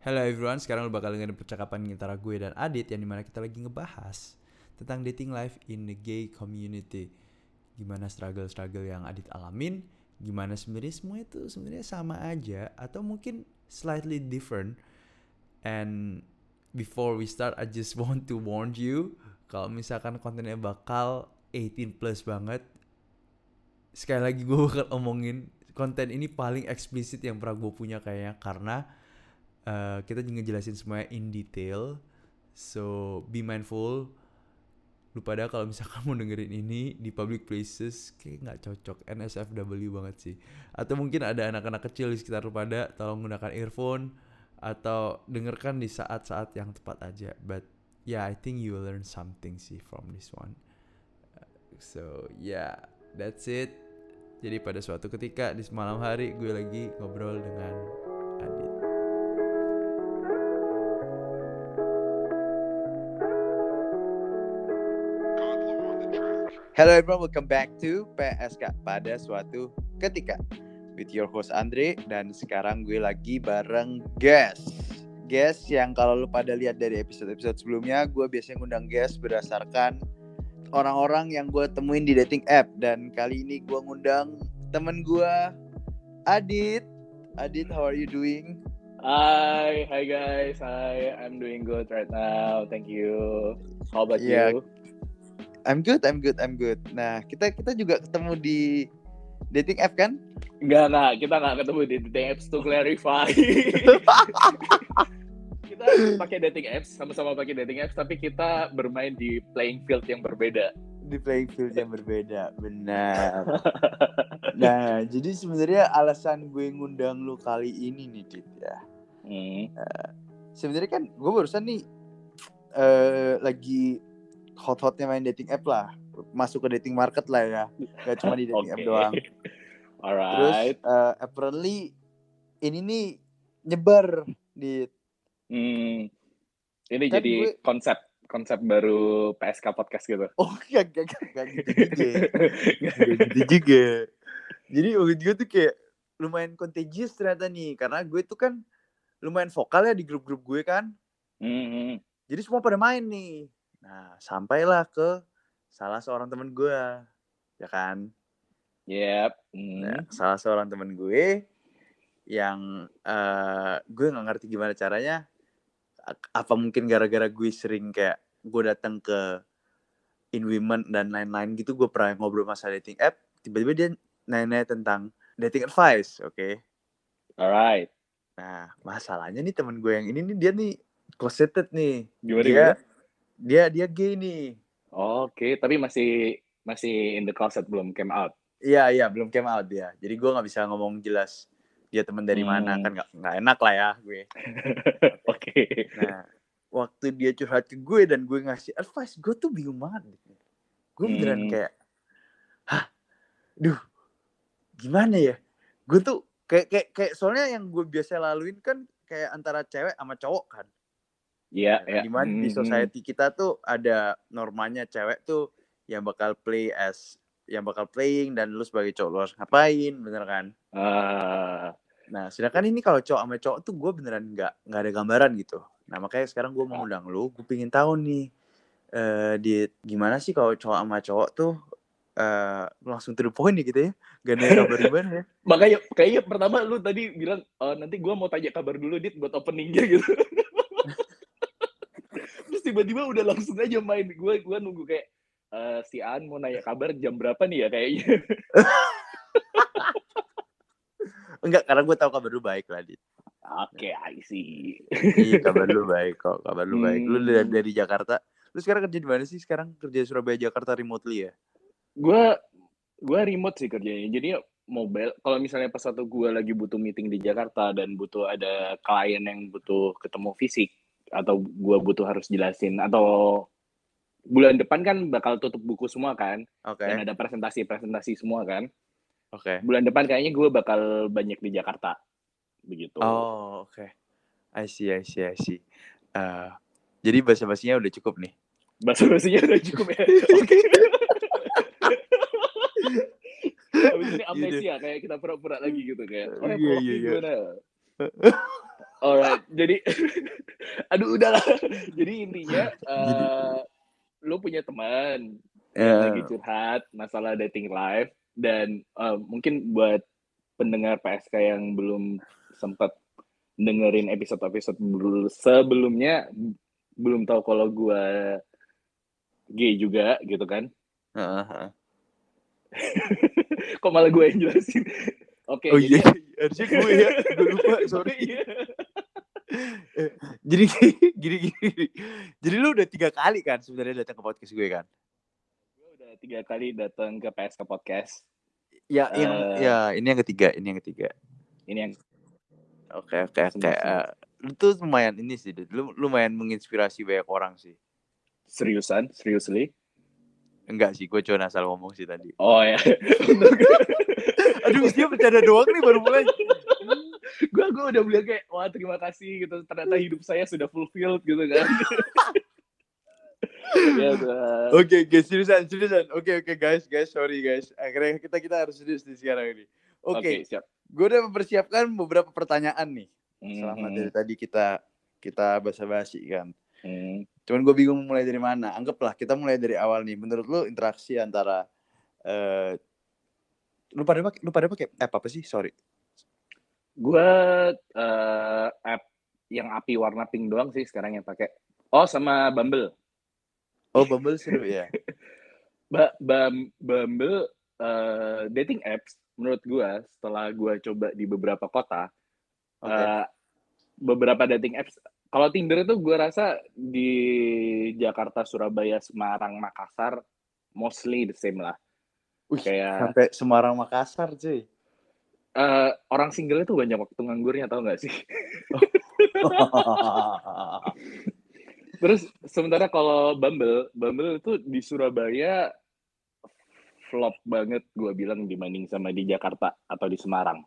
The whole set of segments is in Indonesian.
Hello everyone, sekarang lu bakal dengerin percakapan antara gue dan Adit yang di mana kita lagi ngebahas tentang dating life in the gay community. Gimana struggle-struggle yang Adit alamin, gimana sebenarnya semua itu sebenarnya sama aja atau mungkin slightly different. And before we start, I just want to warn you kalau misalkan kontennya bakal 18 plus banget. Sekali lagi gue bakal omongin konten ini paling eksplisit yang pernah gue punya kayaknya karena uh, kita juga jelasin semuanya in detail. So be mindful. Lu pada kalau misalkan mau dengerin ini di public places kayak nggak cocok NSFW banget sih. Atau mungkin ada anak-anak kecil di sekitar lu pada tolong gunakan earphone atau dengarkan di saat-saat yang tepat aja. But yeah, I think you will learn something sih from this one. So yeah, that's it. Jadi pada suatu ketika di malam hari gue lagi ngobrol dengan Adit. Hello everyone, welcome back to PSK pada suatu ketika with your host Andre dan sekarang gue lagi bareng guest. Guest yang kalau lu pada lihat dari episode-episode sebelumnya, gue biasanya ngundang guest berdasarkan orang-orang yang gue temuin di dating app dan kali ini gue ngundang temen gue Adit. Adit, how are you doing? Hi, hi guys. Hi, I'm doing good right now. Thank you. How about Yeah. you? I'm good, I'm good, I'm good. Nah, kita kita juga ketemu di dating app kan? Enggak, enggak. Kita enggak ketemu di dating apps to clarify. kita pakai dating apps, sama-sama pakai dating apps, tapi kita bermain di playing field yang berbeda. Di playing field yang berbeda, benar. Nah, jadi sebenarnya alasan gue ngundang lu kali ini nih, Dit ya. Hmm. Sebenarnya kan gue barusan nih eh lagi hot-hotnya main dating app lah. Masuk ke dating market lah ya. Gak cuma di dating app Oke. doang. Terus Alright. eh, apparently ini nih nyebar di Hmm. Ini Kan jadi gue- konsep konsep baru PSK podcast gitu. Oh, gak, gak, gak, gak gitu juga. Gak gitu juga. Jadi waktu gue tuh kayak lumayan contagious ternyata nih. Karena gue tuh kan lumayan vokal ya di grup-grup gue kan. Hmm. Jadi semua pada main nih. Nah, sampailah ke salah seorang temen gue. Ya kan? Yep. Hmm. Nah, salah seorang temen gue yang eh gue nggak ngerti gimana caranya. Apa mungkin gara-gara gue sering kayak gue datang ke In Women dan lain-lain gitu. Gue pernah ngobrol masalah dating app. Tiba-tiba dia nanya tentang dating advice. Oke. Alright. Nah, masalahnya nih temen gue yang ini nih dia nih closeted nih. Gimana dia gimana? Dia dia gay nih. Oke, tapi masih masih in the closet belum came out. Iya iya belum came out dia. Jadi gue nggak bisa ngomong jelas dia teman dari mana Hmm. kan nggak enak lah ya gue. Oke. Nah waktu dia curhat ke gue dan gue ngasih advice gue tuh bingung banget. Gue beneran Hmm. kayak, hah, duh, gimana ya? Gue tuh kayak kayak kayak soalnya yang gue biasa laluin kan kayak antara cewek sama cowok kan. Iya, Ya, ya. Di mana di Hmm, society kita tuh ada normanya cewek tuh yang bakal play as yang bakal playing dan lu sebagai cowok lu harus ngapain bener kan? Ah, Nah sedangkan ini kalau cowok sama cowok tuh gue beneran nggak nggak ada gambaran gitu. Nah makanya sekarang gue mau undang lu, gue pingin tahu nih eh di gimana sih kalau cowok sama cowok tuh eh langsung to the point ya gitu ya, gak ada kabar gimana ya? makanya kayaknya pertama lu tadi bilang "Eh, nanti gua mau tanya kabar dulu dit buat openingnya gitu. Tiba-tiba udah langsung aja main. Gua gua nunggu kayak "Eh, si An mau nanya kabar jam berapa nih ya kayaknya. Enggak, karena gue tahu kabar lu baik lah, Dit. Oke, I see. Iya kabar lu baik kok, kabar lu baik. Lu dari, Hmm. dari Jakarta, lu sekarang kerja di mana sih? Sekarang kerja Surabaya Jakarta remotely ya? Gua gua remote sih kerjanya. Jadi mobile kalau misalnya pas satu gua lagi butuh meeting di Jakarta dan butuh ada klien yang butuh ketemu fisik atau gua butuh harus jelasin atau bulan depan kan bakal tutup buku semua kan Oke, dan ada presentasi-presentasi semua kan. oke. Bulan depan kayaknya gua bakal banyak di Jakarta. Begitu. Oh, oke. I see, I see, I see. Eh, jadi bahasa basinya udah cukup nih. Bahasa basinya udah cukup ya. Oke. Habis ini amnesia kayak kita pura-pura lagi gitu kayak. Oh, Iya, ya, iya, iya. Alright, jadi aduh udahlah. Jadi intinya eh lu punya teman Ya. lagi curhat masalah dating life dan eh, mungkin buat pendengar PSK yang belum sempat dengerin episode-episode bel- sebelumnya belum tahu kalau gua gay juga gitu kan. Heeh, heeh. Kok malah gue yang jelasin? Oke, Oh jadi iya, harusnya gue ya. Gue lupa, sorry. Iya. Jadi gini, gini. Jadi lu udah tiga kali kan sebenarnya datang ke podcast gue kan? Gue udah tiga kali datang ke PSK Podcast. Ya, yang Eh. ya ini yang ketiga, ini yang ketiga. Ini yang Oke, oke, oke. Eh, lu tuh lumayan ini sih, lu lumayan menginspirasi banyak orang sih. seriusan, seriously. Enggak sih, gue cuma asal ngomong sih tadi. Oh ya. Aduh, dia bercanda doang nih baru mulai. gue gue udah bilang kayak wah terima kasih gitu ternyata hidup saya sudah fulfilled gitu kan ya. Oke, guys, seriusan, seriusan. Oke, oke, guys, guys, sorry guys. Akhirnya kita kita harus serius di sekarang ini. Oke, siap gue udah mempersiapkan beberapa pertanyaan nih. Selama Mhm. dari tadi kita kita basa-basi kan. Hmm. Cuman gue bingung mulai dari mana. Anggaplah kita mulai dari awal nih. Menurut lu interaksi antara eh lu pada pakai lu pada pakai app apa sih? Sorry. gue eh, app yang api warna pink doang sih sekarang yang pakai oh sama Bumble Oh, Bumble seru ya. ba Bum- Bumble eh, dating apps menurut gue setelah gue coba di beberapa kota Oke. eh, beberapa dating apps kalau Tinder itu gue rasa di Jakarta Surabaya Semarang Makassar mostly the same lah Wih, kayak sampai Semarang Makassar, cuy. eh, orang single itu banyak waktu nganggurnya tau gak sih terus sementara kalau Bumble Bumble itu di Surabaya flop banget gue bilang dibanding sama di Jakarta atau di Semarang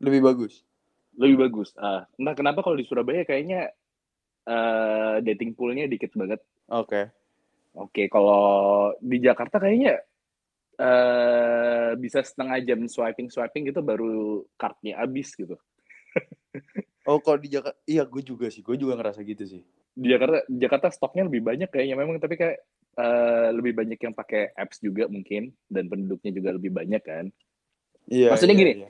Lebih bagus. lebih bagus. Ah, entah kenapa kalau di Surabaya kayaknya eh, dating poolnya dikit banget. Oke. Oke, kalau di Jakarta kayaknya eh bisa setengah jam swiping swiping gitu baru kartnya habis gitu. Oh, kalau di Jakarta iya gue juga sih. Gue juga ngerasa gitu sih. Di Jakarta di Jakarta stoknya lebih banyak kayaknya memang tapi kayak eh, lebih banyak yang pakai apps juga mungkin dan penduduknya juga lebih banyak kan. Iya. Maksudnya iya, gini, iya.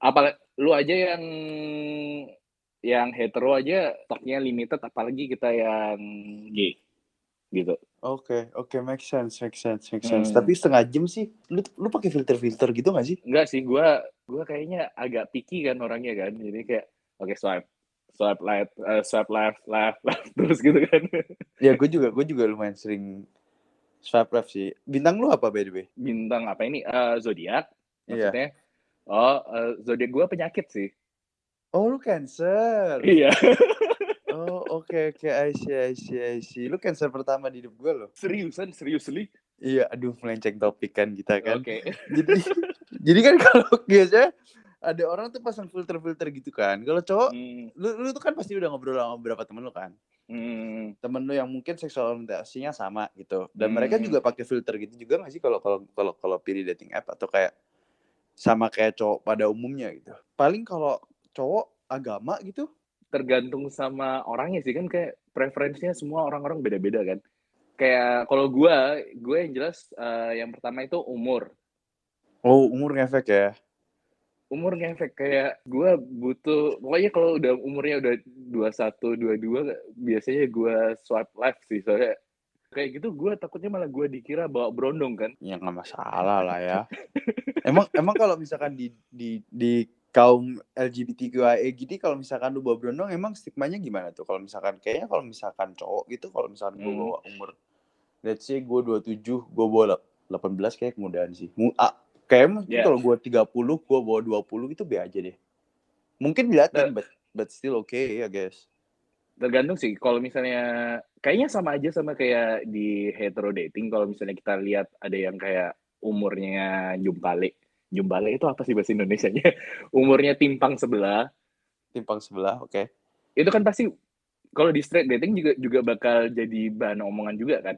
Apa lu aja yang yang hetero aja stoknya limited apalagi kita yang gay gitu. Oke, oke, make sense, make sense, make sense. Hmm. Tapi setengah jam sih, lu lu pakai filter-filter gitu gak sih? Enggak sih, gua gua kayaknya agak picky kan orangnya kan. Jadi kayak oke swipe swipe left, eh, swipe left, left, left terus gitu kan. Ya, gue juga, gue juga lumayan sering swipe left sih. Bintang lu apa by the way? Bintang apa ini? Eh zodiak Iya. maksudnya. Oh, eh, zodiak gua penyakit sih. Oh, lu cancer. Iya. Oke, oke, see, I see. Lu cancer pertama di hidup gue loh. Seriusan, seriously? Iya, aduh melenceng topik kan kita kan. Oke. Jadi, jadi kan kalau biasanya ada orang tuh pasang filter-filter gitu kan. Kalau cowok, Hmm, lu, lu tuh kan pasti udah ngobrol sama beberapa temen lu kan. hmm. temen lu yang mungkin seksual orientasinya sama gitu dan Hmm. mereka juga pakai filter gitu juga nggak sih kalau kalau kalau kalau pilih dating app atau kayak sama kayak cowok pada umumnya gitu paling kalau cowok agama gitu tergantung sama orangnya sih kan kayak preferensinya semua orang-orang beda-beda kan. Kayak kalau gua, gue yang jelas eh, yang pertama itu umur. oh umur ngefek ya Umur ngefek kayak gua butuh pokoknya kalau udah umurnya udah 21, 22 biasanya gua swipe left sih soalnya kayak gitu gua takutnya malah gua dikira bawa berondong kan. ya nggak masalah lah ya emang emang kalau misalkan di di di kaum LGBTQIA gitu kalau misalkan lu bawa berondong emang stigmanya gimana tuh kalau misalkan kayaknya kalau misalkan cowok gitu kalau misalkan gue Hmm. bawa umur let's say gue 27 gue bawa 18 kayak kemudahan sih ah, kayak mungkin Yeah. kalau gue 30 gue bawa 20 itu be aja deh mungkin diliatin but but still okay I guess Tergantung sih kalau misalnya kayaknya sama aja sama kayak di hetero dating kalau misalnya kita lihat ada yang kayak umurnya jumpale. Jumpale itu apa sih bahasa Indonesianya? Umurnya timpang sebelah. timpang sebelah oke Itu kan pasti kalau di straight dating juga juga bakal jadi bahan omongan juga kan.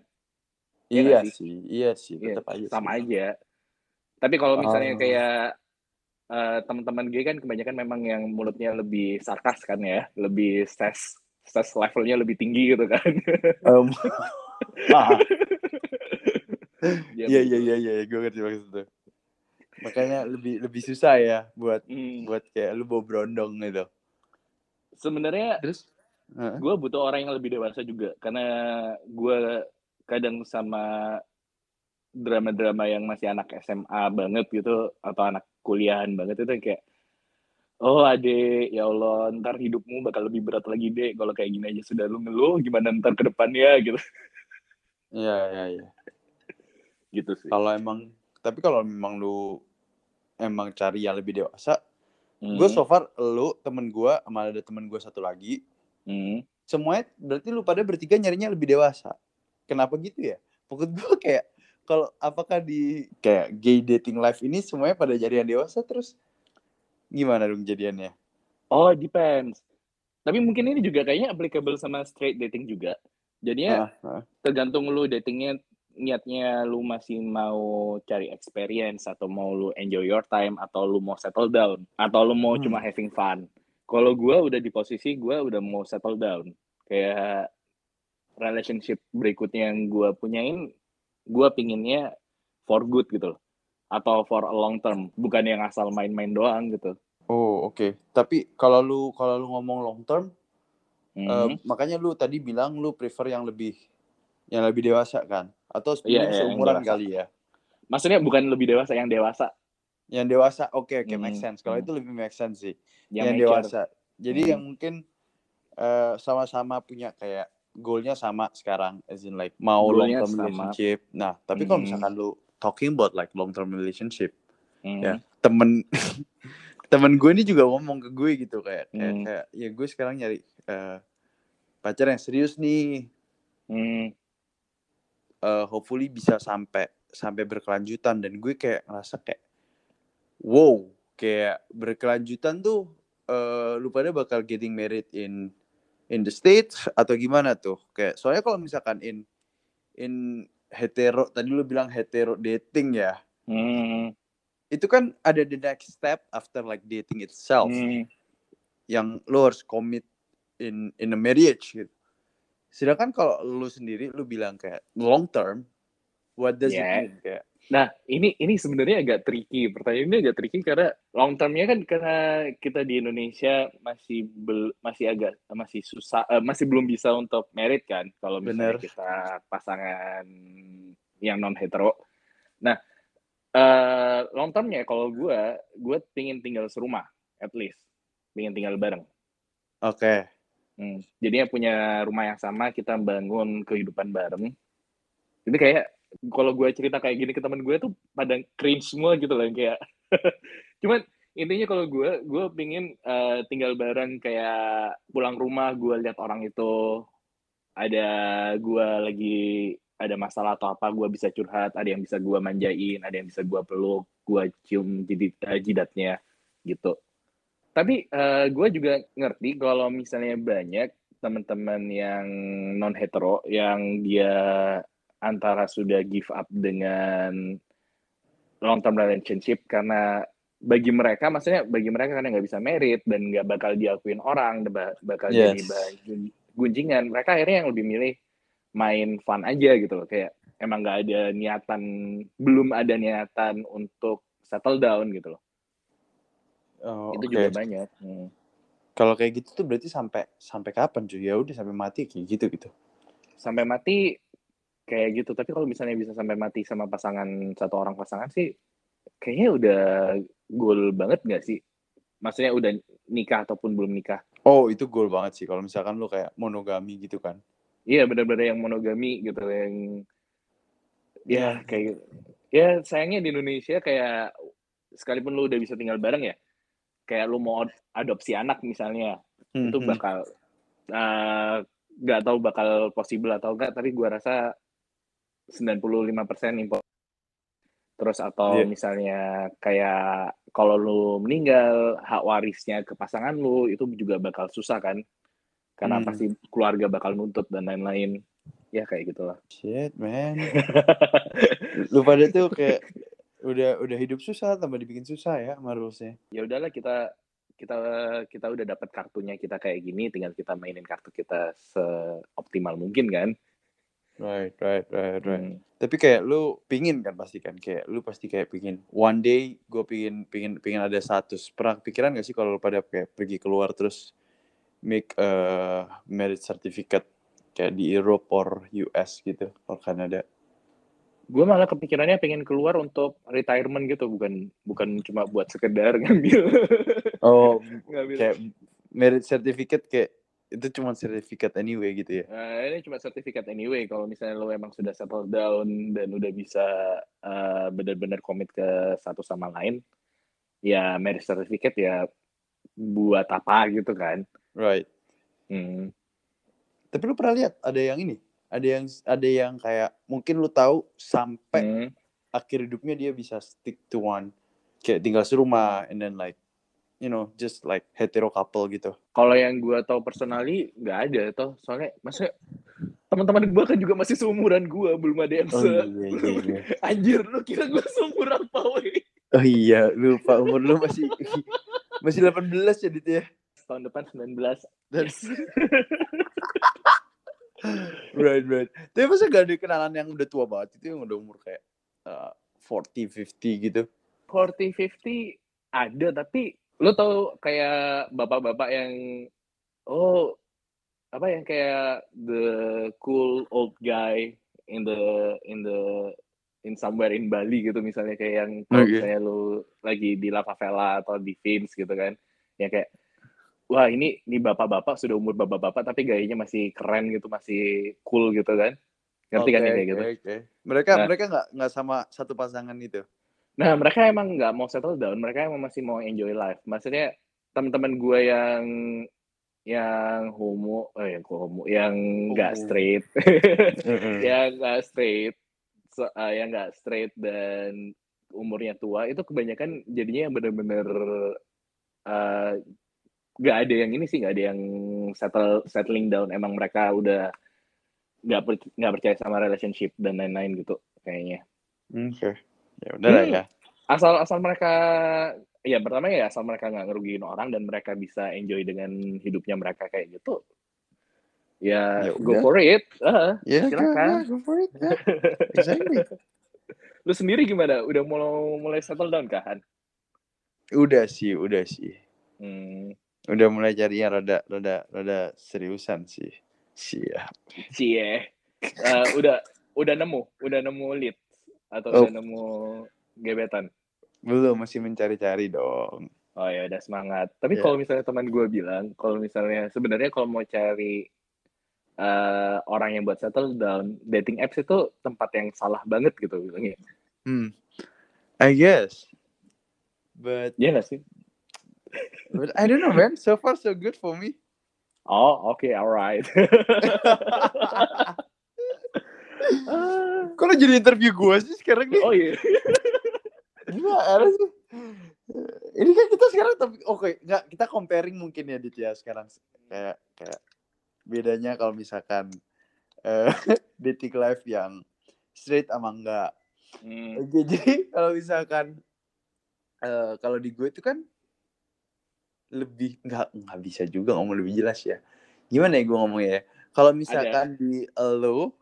Iya iya nggak sih iya sih Iya, tetap aja sama sih. aja. Tapi kalau misalnya Oh. kayak eh, teman-teman gue kan kebanyakan memang yang mulutnya lebih sarkas kan ya, lebih stress stress levelnya lebih tinggi gitu kan. Um, ah, Ya, Iya begitu. iya iya iya, gue ngerti maksud lu. Makanya lebih lebih susah ya buat Hmm. buat kayak lu bawa berondong gitu. Sebenarnya Terus? Gue butuh orang yang lebih dewasa juga karena gue kadang sama drama-drama yang masih anak SMA banget gitu atau anak kuliahan banget itu kayak oh ade ya Allah ntar hidupmu bakal lebih berat lagi deh kalau kayak gini aja sudah lu ngeluh gimana ntar ke depannya gitu Iya iya iya. gitu sih Kalau emang tapi kalau memang lu emang cari yang lebih dewasa, Hmm, gue so far lu temen gue sama ada temen gue satu lagi, hmm. semuanya berarti lu pada bertiga nyarinya lebih dewasa. Kenapa gitu ya? Pokoknya gue kayak kalau apakah di kayak gay dating life ini semuanya pada jadi yang dewasa terus gimana dong jadiannya? oh depends tapi mungkin ini juga kayaknya applicable sama straight dating juga jadinya Ah, ah. tergantung lu datingnya niatnya lu masih mau cari experience atau mau lu enjoy your time atau lu mau settle down atau lu mau Hmm. cuma having fun. Kalau gua udah di posisi gua udah mau settle down. Kayak relationship berikutnya yang gua punyain gua pinginnya for good gitu loh. Atau for a long term, bukan yang asal main-main doang gitu. Oh oke. Tapi kalau lu kalau lu ngomong long term, Hmm. eh, makanya lu tadi bilang lu prefer yang lebih yang lebih dewasa kan? Atau sebenarnya iya, seumuran kali ya? Maksudnya bukan lebih dewasa, yang dewasa. Yang dewasa, oke oke Hmm, make sense. Kalau hmm. itu lebih make sense sih. Yang, Yang, dewasa. Jadi Hmm. yang mungkin eh, sama-sama punya kayak goalnya sama sekarang, as in like mau long Goalnya term sama. relationship. Nah, tapi kalau Hmm. misalkan lu talking about like long term relationship, Hmm. ya temen temen gue ini juga ngomong ke gue gitu kayak kayak, Hmm. kayak ya gue sekarang nyari eh, pacar yang serius nih Hmm. Eh, hopefully bisa sampai sampai berkelanjutan dan gue kayak ngerasa kayak wow kayak berkelanjutan tuh eh, lu pada bakal getting married in in the states atau gimana tuh kayak soalnya kalau misalkan in in hetero tadi lu bilang hetero dating ya Hmm. itu kan ada the next step after like dating itself Hmm. yang lo harus commit in in a marriage gitu. Sedangkan kalau lu sendiri lu bilang kayak long term, what does Yeah. it mean kayak? Nah, ini ini sebenarnya agak tricky. Pertanyaan ini agak tricky karena long termnya kan karena kita di Indonesia masih bel, masih agak masih susah eh, masih belum bisa untuk merit kan kalau misalnya Bener. kita pasangan yang non hetero. Nah, eh long termnya kalau gue gue pingin tinggal serumah at least, pingin tinggal bareng. Oke. Hmm. Jadinya punya rumah yang sama, kita bangun kehidupan bareng. Jadi kayak kalau gue cerita kayak gini ke teman gue tuh pada cringe semua gitu loh kayak. Cuman intinya kalau gue, gue pingin eh, tinggal bareng kayak pulang rumah gue lihat orang itu ada gue lagi ada masalah atau apa gue bisa curhat, ada yang bisa gue manjain, ada yang bisa gue peluk, gue cium jidat, eh, jidatnya gitu tapi eh, gue juga ngerti kalau misalnya banyak teman-teman yang non hetero yang dia antara sudah give up dengan long term relationship karena bagi mereka maksudnya bagi mereka karena nggak bisa merit dan nggak bakal diakuin orang ba- bakal Yes. jadi bahan gun- gunjingan mereka akhirnya yang lebih milih main fun aja gitu loh kayak emang nggak ada niatan belum ada niatan untuk settle down gitu loh Oh, itu oke. juga banyak Hmm. Kalau kayak gitu tuh berarti sampai sampai kapan cuy? Ya udah sampai mati kayak gitu gitu. sampai mati kayak gitu tapi kalau misalnya bisa sampai mati sama pasangan satu orang pasangan sih kayaknya udah goal banget nggak sih maksudnya udah nikah ataupun belum nikah Oh, itu goal banget sih kalau misalkan lu kayak monogami gitu kan. iya benar-benar yang monogami gitu yang Iya. ya kayak gitu. ya sayangnya di Indonesia kayak sekalipun lu udah bisa tinggal bareng ya kayak lu mau ad- adopsi anak misalnya itu Mhm. bakal eh, nggak tahu bakal possible atau enggak tapi gua rasa 95% impor terus atau Iya. misalnya kayak kalau lu meninggal hak warisnya ke pasangan lu itu juga bakal susah kan karena Hmm. pasti keluarga bakal nuntut dan lain-lain ya kayak gitulah Shit, man. lu pada tuh kayak udah udah hidup susah tambah dibikin susah ya sama rulesnya. Ya udahlah kita kita kita udah dapat kartunya kita kayak gini, tinggal kita mainin kartu kita seoptimal mungkin kan. Right, right, right, right. Hmm. Tapi kayak lu pingin kan pasti kan kayak lu pasti kayak pingin one day gue pingin pingin pingin ada status. Pernah pikiran gak sih kalau lu pada kayak pergi keluar terus make a merit certificate kayak di Europe or US gitu or Kanada? Gue malah kepikirannya pengen keluar untuk retirement gitu, bukan bukan cuma buat sekedar ngambil Oh, ngambil. kayak merit certificate kayak itu cuma certificate anyway gitu ya. Nah, ini cuma sertifikat anyway. Kalau misalnya lo emang sudah settle down dan udah bisa uh, benar-benar komit ke satu sama lain, ya merit certificate ya buat apa gitu kan? Right. Hmm. Tapi lu pernah lihat ada yang ini? Ada yang ada yang kayak mungkin lu tahu sampai Hmm. akhir hidupnya dia bisa stick to one kayak tinggal serumah and then like you know just like hetero couple gitu Kalau yang gue tahu personally nggak ada toh. Soalnya masa teman-teman gue kan juga masih seumuran gue, belum ada yang se iya iya iya Anjir, lu kira gue seumuran apa weh? oh iya lupa umur lu masih masih 18 ya Dit ya Tahun depan 19. dan Yes. right right tapi masa gak ada kenalan yang udah tua banget itu yang udah umur kayak uh, 40 50 gitu 40 50 ada tapi lo tau kayak bapak-bapak yang oh apa yang kayak the cool old guy in the in the in somewhere in Bali gitu misalnya kayak yang Oke. misalnya lo lagi di La Favela atau di Vince gitu kan ya kayak wah ini ini bapak-bapak sudah umur bapak-bapak tapi gayanya masih keren gitu masih cool gitu kan ngerti kan Oke, yang kayak gitu oke. mereka Nah. mereka nggak nggak sama satu pasangan itu Nah, mereka emang nggak mau settle down, mereka emang masih mau enjoy life. Maksudnya teman-teman gue yang yang homo, eh yang homo, yang nggak straight, yang nggak straight, so, eh, yang nggak straight dan umurnya tua itu kebanyakan jadinya yang bener-bener eh, nggak ada yang ini sih, nggak ada yang settle settling down. Emang mereka udah nggak per- nggak percaya sama relationship dan lain-lain gitu kayaknya. oke ya udah Hmm. ya asal asal mereka ya pertama ya asal mereka nggak ngerugiin orang dan mereka bisa enjoy dengan hidupnya mereka kayak gitu ya, Ya go udah. for it Ah, ya Silakan. go for it ya. exactly lu sendiri gimana udah mulai mulai settle down kan udah sih udah sih hmm, udah mulai cari yang rada rada rada seriusan sih. Siap. Cie. Eh, udah udah nemu udah nemu lead atau Oh. udah nemu gebetan? Belum masih mencari-cari dong. Oh ya udah semangat. Tapi Ya. kalau misalnya teman gue bilang kalau misalnya sebenarnya kalau mau cari eh, orang yang buat settle down dating apps itu tempat yang salah banget gitu bilangnya. Hmm. I guess. But Iya nggak sih? But I don't know man so far so good for me Oh, oke, alright. Kok lo jadi interview gue sih sekarang nih? oh iya. Gimana sih? Ini kan kita sekarang tapi oke, nggak kita comparing mungkin ya Dit ya sekarang kayak kayak bedanya kalau misalkan eh dating life yang straight sama enggak. Hmm, jadi kalau misalkan eh kalau di gue itu kan lebih nggak nggak bisa juga ngomong lebih jelas ya. Gimana ya gue ngomongnya ya? Kalau misalkan di lo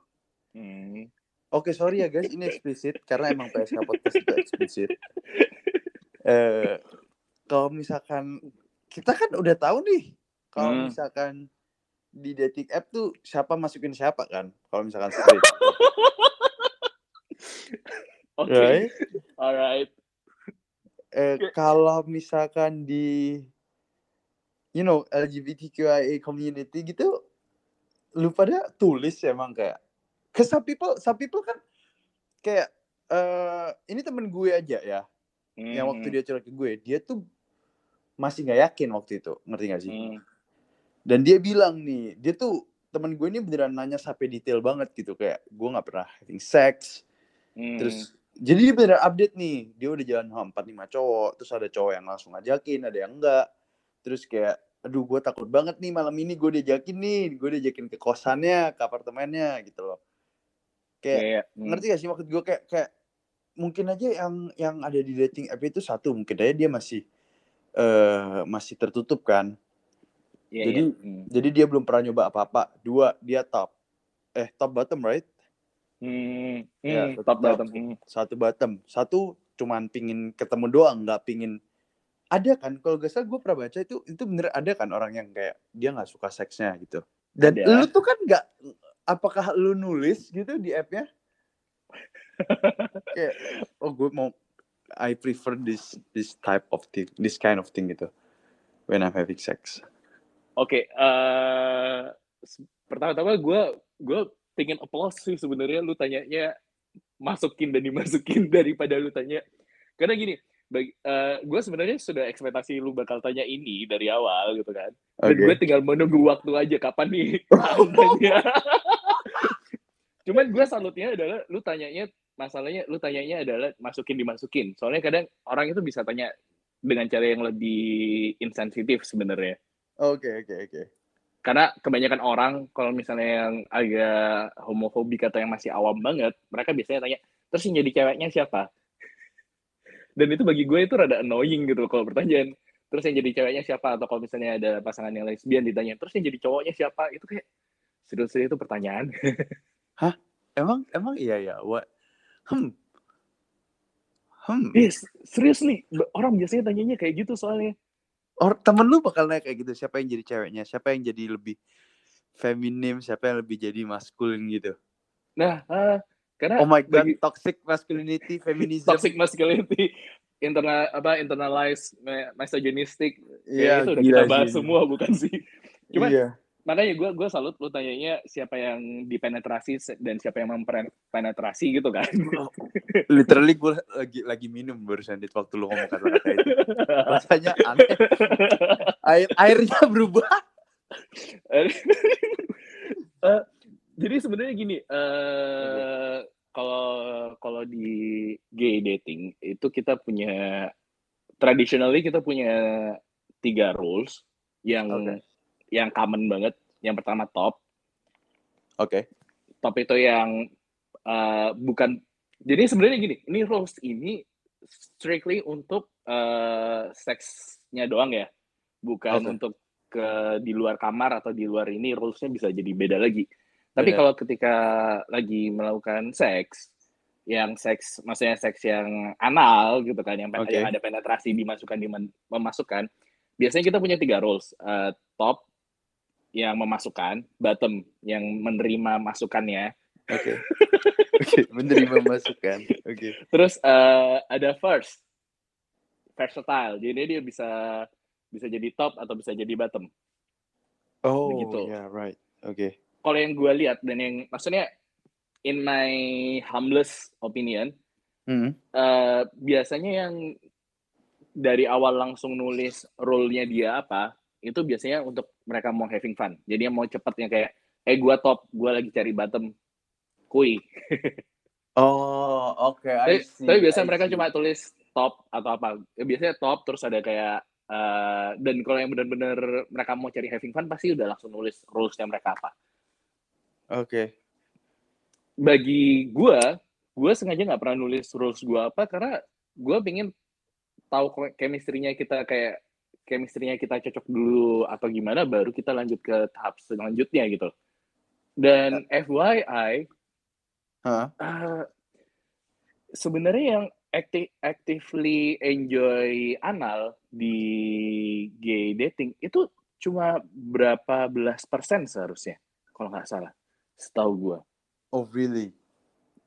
hmm. Oke, sorry ya guys, ini eksplisit karena emang PSK Podcast itu eksplisit. Eh, kalau misalkan kita kan udah tahu nih, kalau Hmm. misalkan di dating app tuh siapa masukin siapa kan? Kalau misalkan straight, Oke, right? alright. Eh, kalau misalkan di, you know, LGBTQIA community gitu, lu pada tulis emang kayak, ke some people, some people kan kayak, eh ini temen gue aja ya, yang waktu Hmm, dia curhat ke gue dia tuh masih nggak yakin waktu itu ngerti gak sih? Hmm, dan dia bilang nih dia tuh teman gue ini beneran nanya sampai detail banget gitu kayak gue nggak pernah having sex. Hmm. terus jadi dia beneran update nih dia udah jalan sama empat lima cowok terus ada cowok yang langsung ngajakin ada yang enggak terus kayak aduh gue takut banget nih malam ini gue diajakin nih gue diajakin ke kosannya ke apartemennya gitu loh kayak Kayak, hmm. ngerti gak sih maksud gue kayak kayak mungkin aja yang yang ada di dating app itu satu mungkin aja dia masih eh masih tertutup kan. Iya, Jadi iya. Hmm. jadi dia belum pernah nyoba apa-apa. Dua, dia top. Eh, top bottom, right? Hmm, Ya, hmm, top top. bottom. Hmm. Satu bottom. Satu cuman pingin ketemu doang, nggak pingin ada kan kalau gak salah gue pernah baca itu itu bener ada kan orang yang kayak dia nggak suka seksnya gitu. Dan Ada. lu tuh kan nggak apakah lu nulis gitu di appnya? Kayak oh gue mau I prefer this this type of thing this kind of thing gitu when I'm having sex. Oke, eh s- pertama-tama gue gue pengen applause sih sebenarnya lu tanyanya masukin dan dimasukin daripada lu tanya. Karena gini bagi, gue sebenarnya sudah ekspektasi lu bakal tanya ini dari awal gitu kan. Dan gue tinggal menunggu waktu aja kapan nih tanya. Cuman gue salutnya adalah lu tanyanya masalahnya lu tanyanya adalah masukin dimasukin. Soalnya kadang orang itu bisa tanya dengan cara yang lebih insensitif sebenarnya. Oke oke oke. Karena kebanyakan orang kalau misalnya yang agak homofobik atau yang masih awam banget mereka biasanya tanya terus yang jadi ceweknya siapa dan itu bagi gue itu rada annoying gitu kalau pertanyaan terus yang jadi ceweknya siapa? Atau kalau misalnya ada pasangan yang lesbian ditanya terus yang jadi cowoknya siapa? Itu kayak serius-serius itu pertanyaan. Emang? Emang? Iya ya what hmm. Hmm. Yes serius nih orang biasanya tanyanya kayak gitu soalnya. Or, temen lu bakal naik kayak gitu. Siapa yang jadi ceweknya? Siapa yang jadi lebih feminim? Siapa yang lebih jadi maskulin gitu? Nah ah, karena oh my god bagi- toxic masculinity feminism. Toxic masculinity internal apa internalized misogynistic. Iya, ya itu udah gila kita bahas semua bukan sih? Cuman- iya. makanya gue gue salut lu tanyanya siapa yang dipenetrasi dan siapa yang mempenetrasi gitu kan. Literally gue lagi lagi minum barusan di waktu lu ngomong kata-kata itu. Rasanya aneh. Air airnya berubah. Eh, jadi sebenarnya gini eh kalau kalau di gay dating itu kita punya traditionally kita punya tiga rules yang Oke. yang common banget. Yang pertama top. Oke. Top itu yang eh, bukan jadi sebenarnya gini ini rules ini strictly untuk eh, seksnya doang ya. Bukan Oke. untuk ke di luar kamar atau di luar ini rulesnya bisa jadi beda lagi tapi Beda. kalau ketika lagi melakukan seks yang seks maksudnya seks yang anal gitu kan yang, Oke. yang ada penetrasi dimasukkan diman- memasukkan biasanya kita punya tiga rules Eh, top yang memasukkan bottom yang menerima masukannya oke oke menerima masukan oke Terus eh, ada first, versatile. Jadi dia bisa bisa jadi top atau bisa jadi bottom. oh Begitu. yeah right oke Kalau yang gue lihat dan yang maksudnya in my humblest opinion, Hmm. eh, biasanya yang dari awal langsung nulis role-nya dia apa, itu biasanya untuk mereka mau having fun. Jadi yang mau cepet yang kayak, eh gue top, gue lagi cari bottom, kui. oh oke tapi, I see, tapi biasanya I mereka see. cuma tulis top atau apa Ya, biasanya top terus ada kayak eh, dan kalau yang benar-benar mereka mau cari having fun pasti udah langsung nulis rulesnya mereka apa oke. Bagi gua gua sengaja nggak pernah nulis rules gua apa karena gua pengen tahu chemistry-nya kita kayak chemistry-nya kita cocok dulu atau gimana baru kita lanjut ke tahap selanjutnya gitu. Dan FYI Hah? Eh, sebenarnya yang acti- actively enjoy anal di gay dating itu cuma berapa belas persen seharusnya kalau nggak salah setahu gua. Oh really?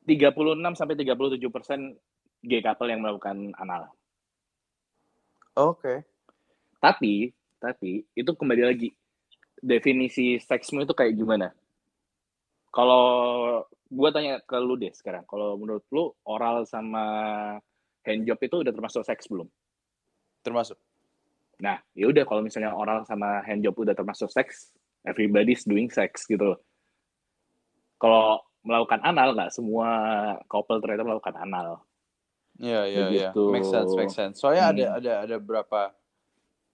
36 sampai 37 persen gay couple yang melakukan anal. Oke. Tapi tapi itu kembali lagi. Definisi seksmu itu kayak gimana? Kalau gua tanya ke lu deh sekarang kalau menurut lu oral sama handjob itu udah termasuk seks belum? Termasuk. Nah ya udah kalau misalnya oral sama handjob udah termasuk seks everybody's doing sex gitu loh kalau melakukan anal nggak semua couple ternyata melakukan anal Iya iya iya, Begitu. make sense make sense. Soalnya ada Hmm. ada ada berapa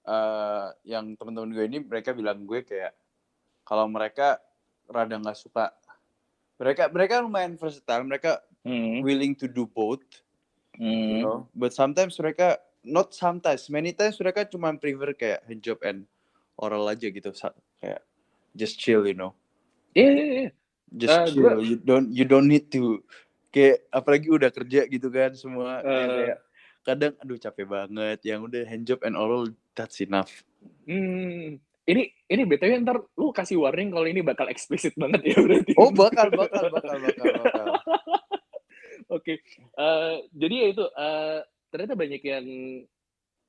eh yang teman-teman gue ini mereka bilang gue kayak kalau mereka rada nggak suka mereka mereka lumayan versatile mereka Hmm. willing to do both you Hmm. know. But sometimes mereka not sometimes, many times mereka cuma prefer kayak handjob and oral aja gitu, kayak just chill, you know. Iya, iya, iya. Just Eh, chill. gua- You don't you don't need to kayak apalagi udah kerja gitu kan semua Eh. kayak kadang aduh capek banget yang udah handjob and oral that's enough. Hmm. Ini ini btw ntar lu kasih warning kalau ini bakal eksplisit banget ya berarti. Oh bakal bakal bakal bakal bakal. Oke, Eh, jadi ya itu eh, ternyata banyak yang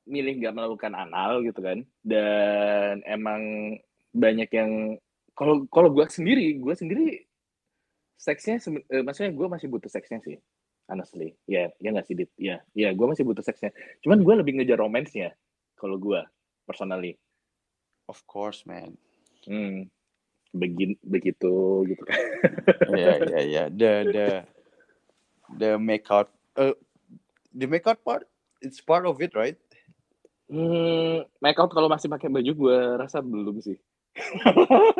milih nggak melakukan anal gitu kan, dan emang banyak yang kalau kalau gue sendiri, gue sendiri seksnya, eh, maksudnya gue masih butuh seksnya sih, honestly, ya ya nggak sih dit, ya ya gue masih butuh seksnya, cuman gue lebih ngejar romansnya kalau gue personally, Of course man. hmm, begin begitu gitu kan. Iya iya iya. The the the make out uh, the make out part it's part of it right? Hmm, make out kalau masih pakai baju gue rasa belum sih.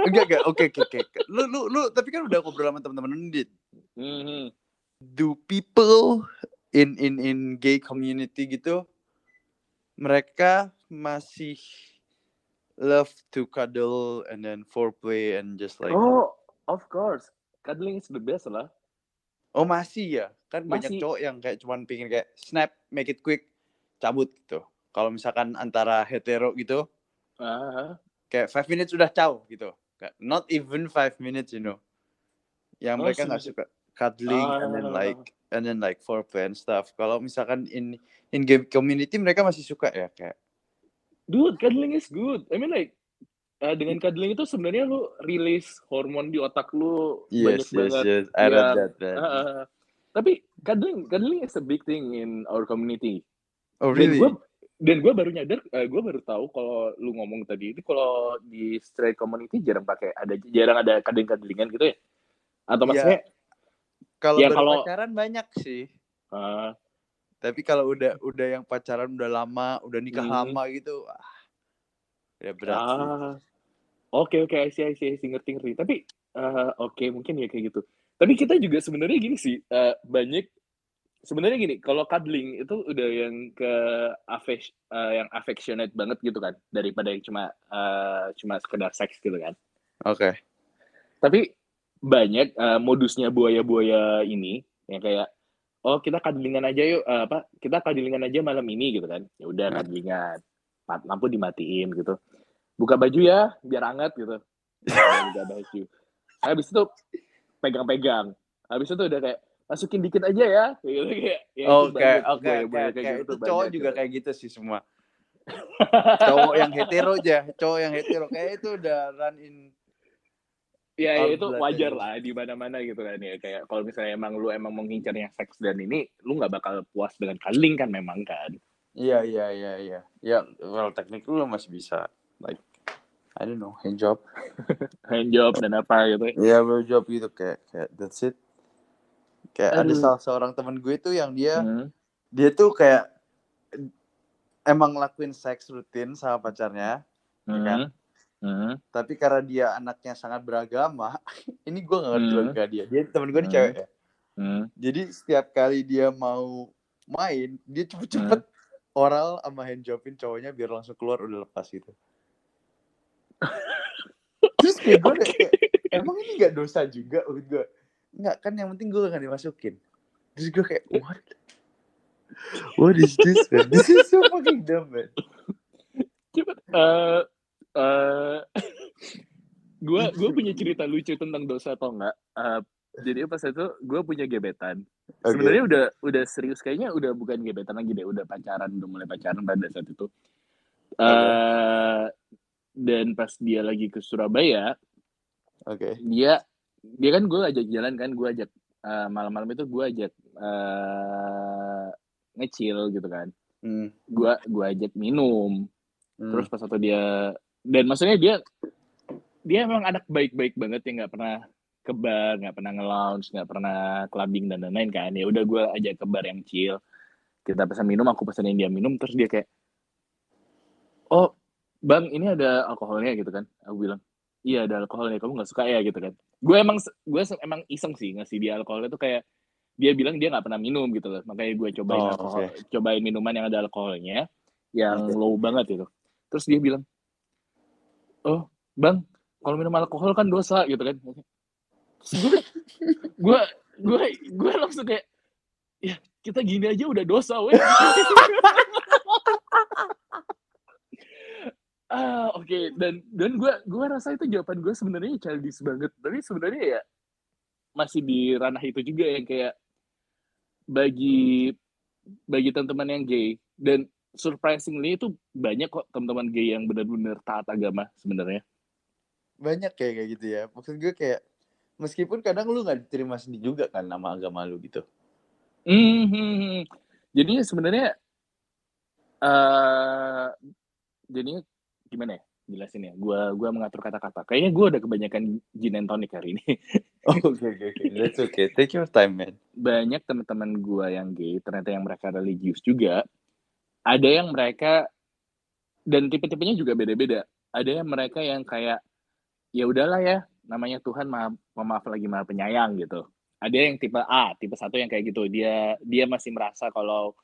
Enggak enggak. Oke oke oke. Lu lu lu tapi kan udah ngobrol sama teman-teman Dit. Hmm. Do people in in in gay community gitu mereka masih love to cuddle and then foreplay and just like oh, oh, of course. Cuddling is the best lah. masih ya kan banyak Masih. cowok yang kayak cuman pingin kayak snap make it quick cabut gitu kalau misalkan antara hetero gitu Ah, kayak five minutes udah caw gitu not even five minutes you know yang Oh, mereka nggak suka cuddling and then Ah. like and then like foreplay and stuff kalau misalkan in in game community mereka masih suka ya kayak dude, cuddling is good. I mean like eh, dengan cuddling itu sebenarnya lu release hormon di otak lu banyak yes yes banget. yes I read yang- that, man. Ah. tapi cuddling cuddling is a big thing in our community. oh Dan really gue dan gue baru nyadar, gue baru tahu kalau lu ngomong tadi itu kalau di straight community jarang pakai ada jarang ada cuddlingan gitu ya? Atau Iya. maksudnya? kalau ya kalau- pacaran banyak sih ah, tapi kalau udah udah yang pacaran udah lama udah nikah Hmm. lama gitu ah, ya berat sih. Ah, oke oke, I see, I see, I see, ngerti ngerti. Tapi eh, oke mungkin ya kayak gitu. Tapi kita juga sebenarnya gini sih, eh, banyak sebenarnya gini, kalau cuddling itu udah yang ke affec- eh, yang affectionate banget gitu kan, daripada yang cuma eh, cuma sekedar seks gitu kan. oke. Tapi banyak eh, modusnya buaya-buaya ini yang kayak oh kita cuddlingan aja yuk eh, apa kita cuddlingan aja malam ini gitu kan. Ya udah Hmm. cuddlingan. Lampu dimatiin gitu. Buka baju ya biar hangat gitu. Buka baju. Habis itu pegang-pegang. Habis itu udah kayak masukin dikit aja ya. Gitu kayak ya, oke oke oke gitu itu cowok juga gitu. kayak gitu sih semua. Cowok yang hetero aja cowok yang hetero. Kayak itu udah run in Ya, ya itu wajar aja. lah di mana-mana gitu kan ya. Kayak kalau misalnya emang lu emang mengincar yang seks dan ini lu nggak bakal puas dengan cuddling kan memang kan. Iya iya iya iya. Ya well technically lo masih bisa like I don't know hand job. Hand job dan apa gitu. Iya job gitu kayak kayak that's it kayak ada Aduh. salah seorang teman gue tuh yang dia Hmm. dia tuh kayak emang ngelakuin seks rutin sama pacarnya ya kan? Hmm. Hmm. tapi karena dia anaknya sangat beragama ini gue gak ngerti Hmm. logika dia dia temen gue ini Hmm. cewek ya Hmm. jadi setiap kali dia mau main dia cepet-cepet oral sama handjobin cowoknya biar langsung keluar udah lepas gitu terus kayak gue kayak, kayak, emang ini gak dosa juga menurut gue nggak kan yang penting gue gak dimasukin terus gue kayak what what is this man this is so fucking dumb man Coba eh eh gua gua punya cerita lucu tentang dosa atau enggak. Eh, jadi pas itu gue punya gebetan. Oke. Sebenarnya udah udah serius kayaknya udah bukan gebetan lagi deh, udah pacaran, udah mulai pacaran pada saat itu. Eh dan pas dia lagi ke Surabaya, oke dia dia kan gue ajak jalan kan, gue ajak eh, malam-malam itu gue ajak eh ngecil gitu kan. Hmm, Gua gua ajak minum. hmm. Terus pas waktu dia dan maksudnya dia dia emang anak baik-baik banget yang nggak pernah ke bar, nggak pernah nge-lounge, nggak pernah clubbing dan lain-lain kan. Ya udah gue ajak ke bar yang chill. Kita pesan minum, aku pesanin dia minum, terus dia kayak, oh bang ini ada alkoholnya gitu kan. Aku bilang, iya ada alkoholnya, kamu nggak suka ya gitu kan. Gue emang gue emang iseng sih ngasih dia alkoholnya tuh kayak dia bilang dia nggak pernah minum gitu loh. Makanya gue cobain Oh, alkohol oke. cobain minuman yang ada alkoholnya yang Oke. low banget gitu terus dia bilang oh bang kalau minum alkohol kan dosa gitu kan. Gue gue gue gue langsung kayak ya kita gini aja udah dosa weh ah oke. Dan dan gue gue rasa itu jawaban gue sebenarnya childish banget. Tapi sebenarnya ya masih di ranah itu juga yang kayak bagi bagi teman-teman yang gay. Dan surprisingly itu banyak kok teman-teman gay yang benar-benar taat agama sebenarnya. Banyak kayak kayak gitu ya. Maksud gue kayak meskipun kadang lu nggak diterima sendiri juga kan nama agama lu gitu. Hmm, jadinya sebenarnya eh jadinya gimana ya jelasin ya? Gua gua mengatur kata-kata. Kayaknya gua udah kebanyakan gin and tonic hari ini. oke oke oke that's okay take your time man Banyak teman-teman gua yang gay, ternyata yang mereka religius juga. Ada yang mereka dan tipe-tipenya juga beda-beda. Ada yang mereka yang kayak ya udahlah ya, namanya Tuhan maha pemaaf lagi maha penyayang gitu. Ada yang tipe A, tipe satu yang kayak gitu. Dia dia masih merasa kalau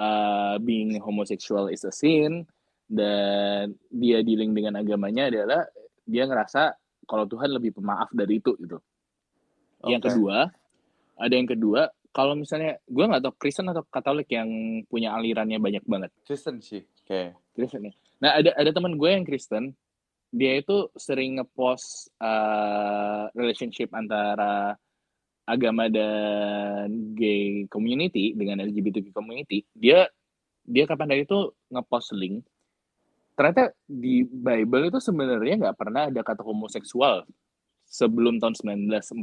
uh, being homosexual is a sin dan dia dealing dengan agamanya adalah dia ngerasa kalau Tuhan lebih pemaaf dari itu gitu. Yang Oke. kedua, ada yang kedua, kalau misalnya gue nggak tahu Kristen atau Katolik yang punya alirannya banyak banget. Kristen sih kayak Kristen ya. Nah ada ada teman gue yang Kristen, dia itu sering ngepost uh, relationship antara agama dan gay community dengan LGBTQ community. Dia dia kapan dari itu ngepost link. Ternyata di Bible itu sebenarnya nggak pernah ada kata homoseksual sebelum tahun 1940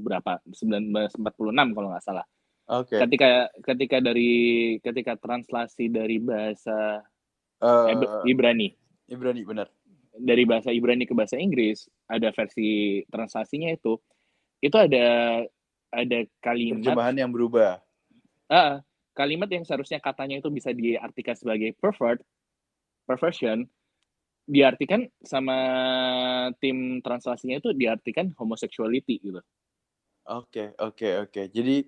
berapa? 1946 kalau nggak salah. Oke. Ketika ketika dari ketika translasi dari bahasa Ib- Ibrani. Ibrani benar. Dari bahasa Ibrani ke bahasa Inggris ada versi translasinya itu itu ada ada kalimat terjemahan yang berubah. Ah, kalimat yang seharusnya katanya itu bisa diartikan sebagai pervert perversion diartikan sama tim translasinya itu diartikan homosexuality gitu Oke, oke, oke. Jadi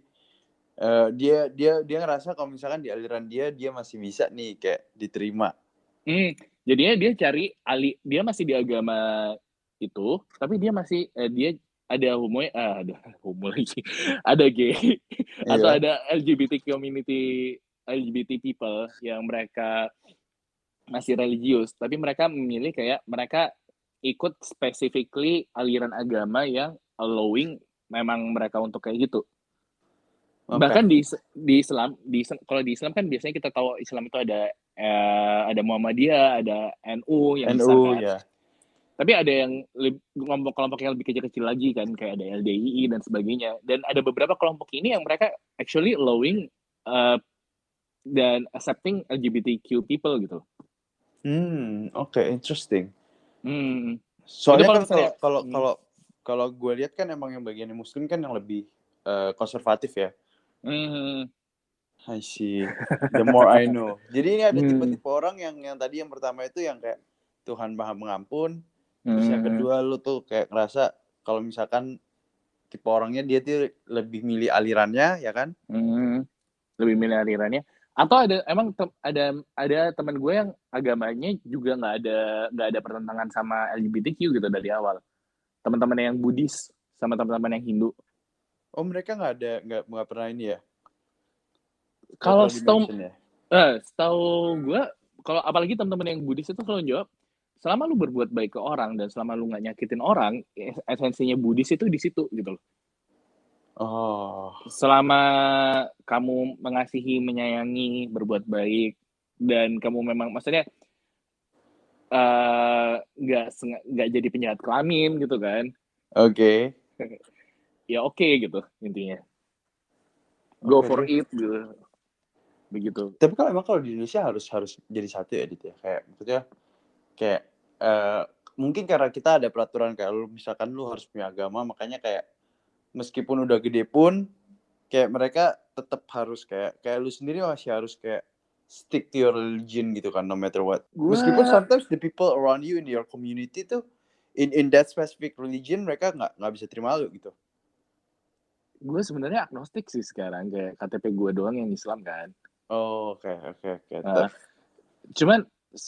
eh, dia dia dia ngerasa kalau misalkan di aliran dia dia masih bisa nih kayak diterima. Hmm, jadinya dia cari ali dia masih di agama itu, tapi dia masih eh, dia ada homo ah, ada homo lagi, ada gay atau Iya. ada LGBT community LGBT people yang mereka masih religius, tapi mereka memilih kayak mereka ikut specifically aliran agama yang allowing memang mereka untuk kayak gitu. Oke. Bahkan di di Islam, di kalau di Islam kan biasanya kita tahu Islam itu ada eh, ada Muhammadiyah, ada NU yang NU ya. Tapi ada yang kelompok-kelompok yang lebih kecil-kecil lagi kan, kayak ada LDII dan sebagainya. Dan ada beberapa kelompok ini yang mereka actually allowing uh, dan accepting LGBTQ people gitu. Hmm, oke, interesting. Hmm. Soalnya kan kalau kalau hmm. kalau kalau gue lihat kan emang yang bagian muslim kan yang lebih eh, konservatif ya. Hmm. I see. The more I know. Jadi ini ada Hmm. tipe-tipe orang yang yang tadi yang pertama itu yang kayak Tuhan Maha Mengampun, terus yang Hmm. kedua lu tuh kayak ngerasa kalau misalkan tipe orangnya dia tuh lebih milih alirannya ya kan? Hmm. Lebih milih alirannya. Atau ada emang tem- ada ada teman gue yang agamanya juga nggak ada nggak ada pertentangan sama LGBTQ gitu dari awal. Teman-teman yang Buddhis sama teman-teman yang Hindu. Oh mereka nggak ada nggak nggak pernah ini ya? Kalau setahu ya? eh, setahu gue kalau apalagi teman-teman yang Buddhis itu selalu jawab selama lu berbuat baik ke orang dan selama lu nggak nyakitin orang es- esensinya Buddhis itu di situ gitu loh. Oh, selama kamu mengasihi, menyayangi, berbuat baik, dan kamu memang maksudnya eh, nggak senga- nggak jadi penjahat kelamin gitu kan, oke. ya oke gitu intinya. Go Oke for it gitu, begitu. Tapi kalau emang kalau di Indonesia harus harus jadi satu ya, Dit ya. Kayak maksudnya kayak eh, mungkin karena kita ada peraturan kayak lu misalkan lu harus punya agama, makanya kayak meskipun udah gede pun kayak mereka tetap harus kayak kayak lu sendiri masih harus kayak stick to your religion gitu kan no matter what. Gua- Meskipun sometimes the people around you in your community tuh in in that specific religion mereka nggak nggak bisa terima lu gitu. gue sebenarnya agnostik sih sekarang kayak KTP gue doang yang Islam kan. Oh, oke oke oke. Nah, cuman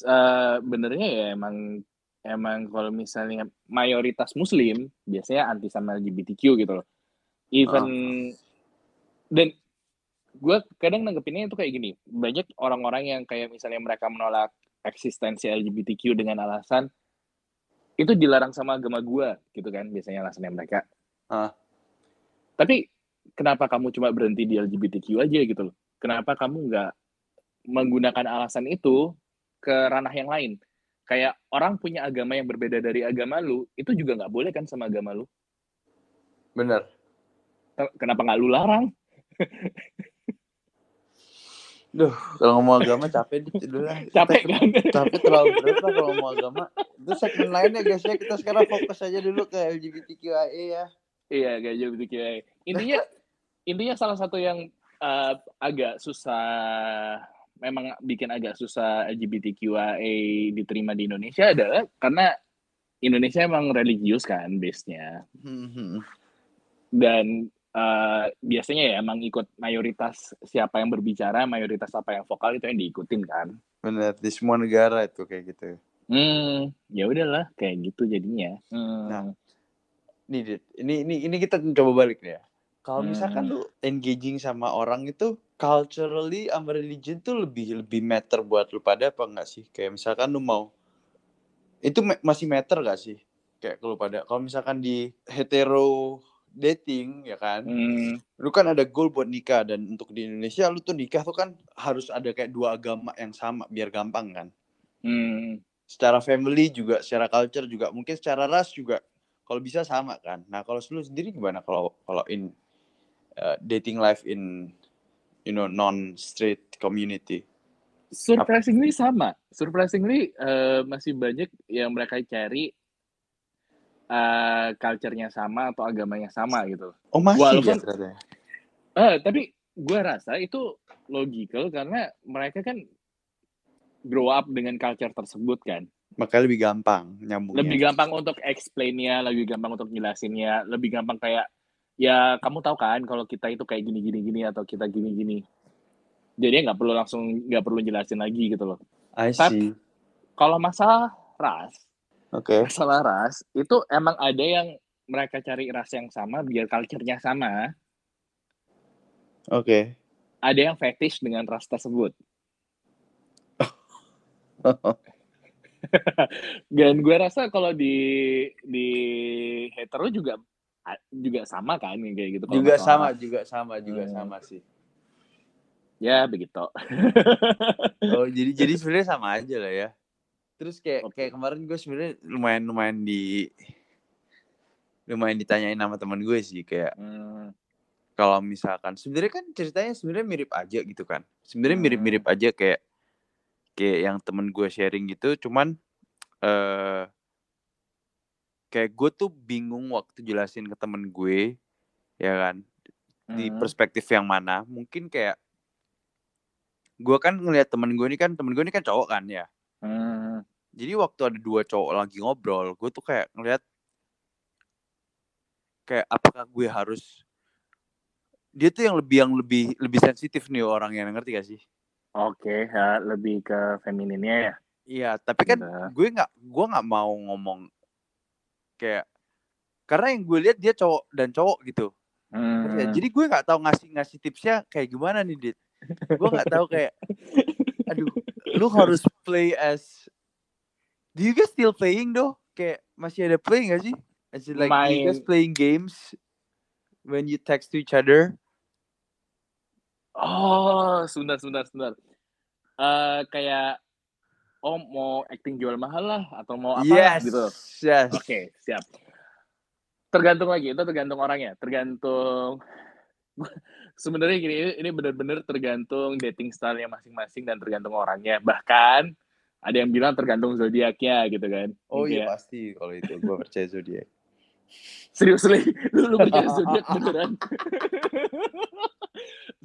uh, benernya ya emang emang kalau misalnya mayoritas Muslim biasanya anti sama LGBTQ gitu loh. Even dan gue kadang nanggepinnya itu kayak gini banyak orang-orang yang kayak misalnya mereka menolak eksistensi LGBTQ dengan alasan itu dilarang sama agama gue gitu kan biasanya alasannya mereka. Ah. tapi kenapa kamu cuma berhenti di LGBTQ aja gitu loh? Kenapa kamu nggak menggunakan alasan itu ke ranah yang lain? Kayak orang punya agama yang berbeda dari agama lu itu juga nggak boleh kan sama agama lu? Bener. Kenapa nggak lu larang Duh, kalau ngomong agama capek dulu lah. capek kan Capek terlalu berat lah kalau ngomong agama. Itu segmen lainnya guys ya. Kita sekarang fokus aja dulu ke LGBTQIA ya. Iya, kayak LGBTQ. Intinya intinya salah satu yang uh, agak susah memang bikin agak susah LGBTQIA diterima di Indonesia adalah karena Indonesia emang religius kan base-nya. Hmm, Dan uh, biasanya ya emang ikut mayoritas siapa yang berbicara, mayoritas apa yang vokal itu yang diikutin kan. Bener, di semua negara itu kayak gitu. Hmm, ya udahlah kayak gitu jadinya. Hmm. Nah, Dit, ini ini ini kita coba balik ya. Kalau Hmm. misalkan lu engaging sama orang itu culturally sama religion tuh lebih lebih matter buat lu pada apa enggak sih? Kayak misalkan lu mau itu ma- masih matter gak sih? Kayak lu pada kalau misalkan di hetero dating ya kan, Hmm, lu kan ada goal buat nikah dan untuk di Indonesia lu tuh nikah tuh kan harus ada kayak dua agama yang sama biar gampang kan. hmm, Secara family juga, secara culture juga, mungkin secara ras juga kalau bisa sama kan. Nah, kalau lu sendiri gimana kalau kalau in uh, dating life in you know non straight community? surprisingly sama. Surprisingly eh, masih banyak yang mereka cari eh culture-nya sama atau agamanya sama gitu. Oh, masih Walaupun- ya ternyata. ya? Eh, tapi gue rasa itu logical karena mereka kan grow up dengan culture tersebut kan. Makanya lebih gampang nyambungnya. Lebih gampang untuk explain-nya, lebih gampang untuk jelasinnya, lebih gampang kayak ya kamu tahu kan kalau kita itu kayak gini gini gini atau kita gini gini. Jadi nggak perlu langsung nggak perlu jelasin lagi gitu loh. I see. Kalau masalah ras, Oke. masalah ras itu emang ada yang mereka cari ras yang sama biar culture-nya sama. Oke. Ada yang fetish dengan ras tersebut. Dan gue rasa kalau di di hetero juga juga sama kan kayak gitu. juga sama, masalah- juga sama, juga Hmm. sama sih. Ya begitu. Oh, jadi jadi sebenarnya sama aja lah ya. Terus kayak Oke. kayak kemarin gue sebenarnya lumayan lumayan di lumayan ditanyain sama teman gue sih kayak Hmm, kalau misalkan sebenarnya kan ceritanya sebenarnya mirip aja gitu kan. Sebenarnya Hmm. mirip-mirip aja kayak kayak yang temen gue sharing gitu, cuman eh kayak gue tuh bingung waktu jelasin ke temen gue ya kan di hmm, perspektif yang mana. Mungkin kayak gue kan ngelihat temen gue ini kan temen gue ini kan cowok kan ya. hmm, Jadi waktu ada dua cowok lagi ngobrol, gue tuh kayak ngelihat kayak apakah gue harus dia tuh yang lebih yang lebih lebih sensitif nih orang yang ngerti gak sih? Oke, ya, lebih ke femininnya ya. Iya, tapi kan Udah. gue nggak gue nggak mau ngomong kayak karena yang gue lihat dia cowok dan cowok gitu. Hmm, Jadi gue nggak tahu ngasih ngasih tipsnya kayak gimana nih, Dit. Gue nggak tahu kayak aduh, lu harus play as Do you guys still playing though? Kayak masih ada playing gak sih? As in, like do you guys Main. playing games when you text to each other? Oh, sebentar, sebentar, sebentar. Eh kayak, oh mau acting jual mahal lah atau mau apa yes. gitu. Yes. Oke, siap. Tergantung lagi, itu tergantung orangnya, tergantung. Sebenarnya gini, ini- ini benar-benar tergantung dating style-nya masing-masing dan tergantung orangnya. Bahkan ada yang bilang tergantung zodiaknya gitu kan. Oh iya pasti kalau itu gue percaya zodiak. Serius lu, lu percaya zodiak beneran?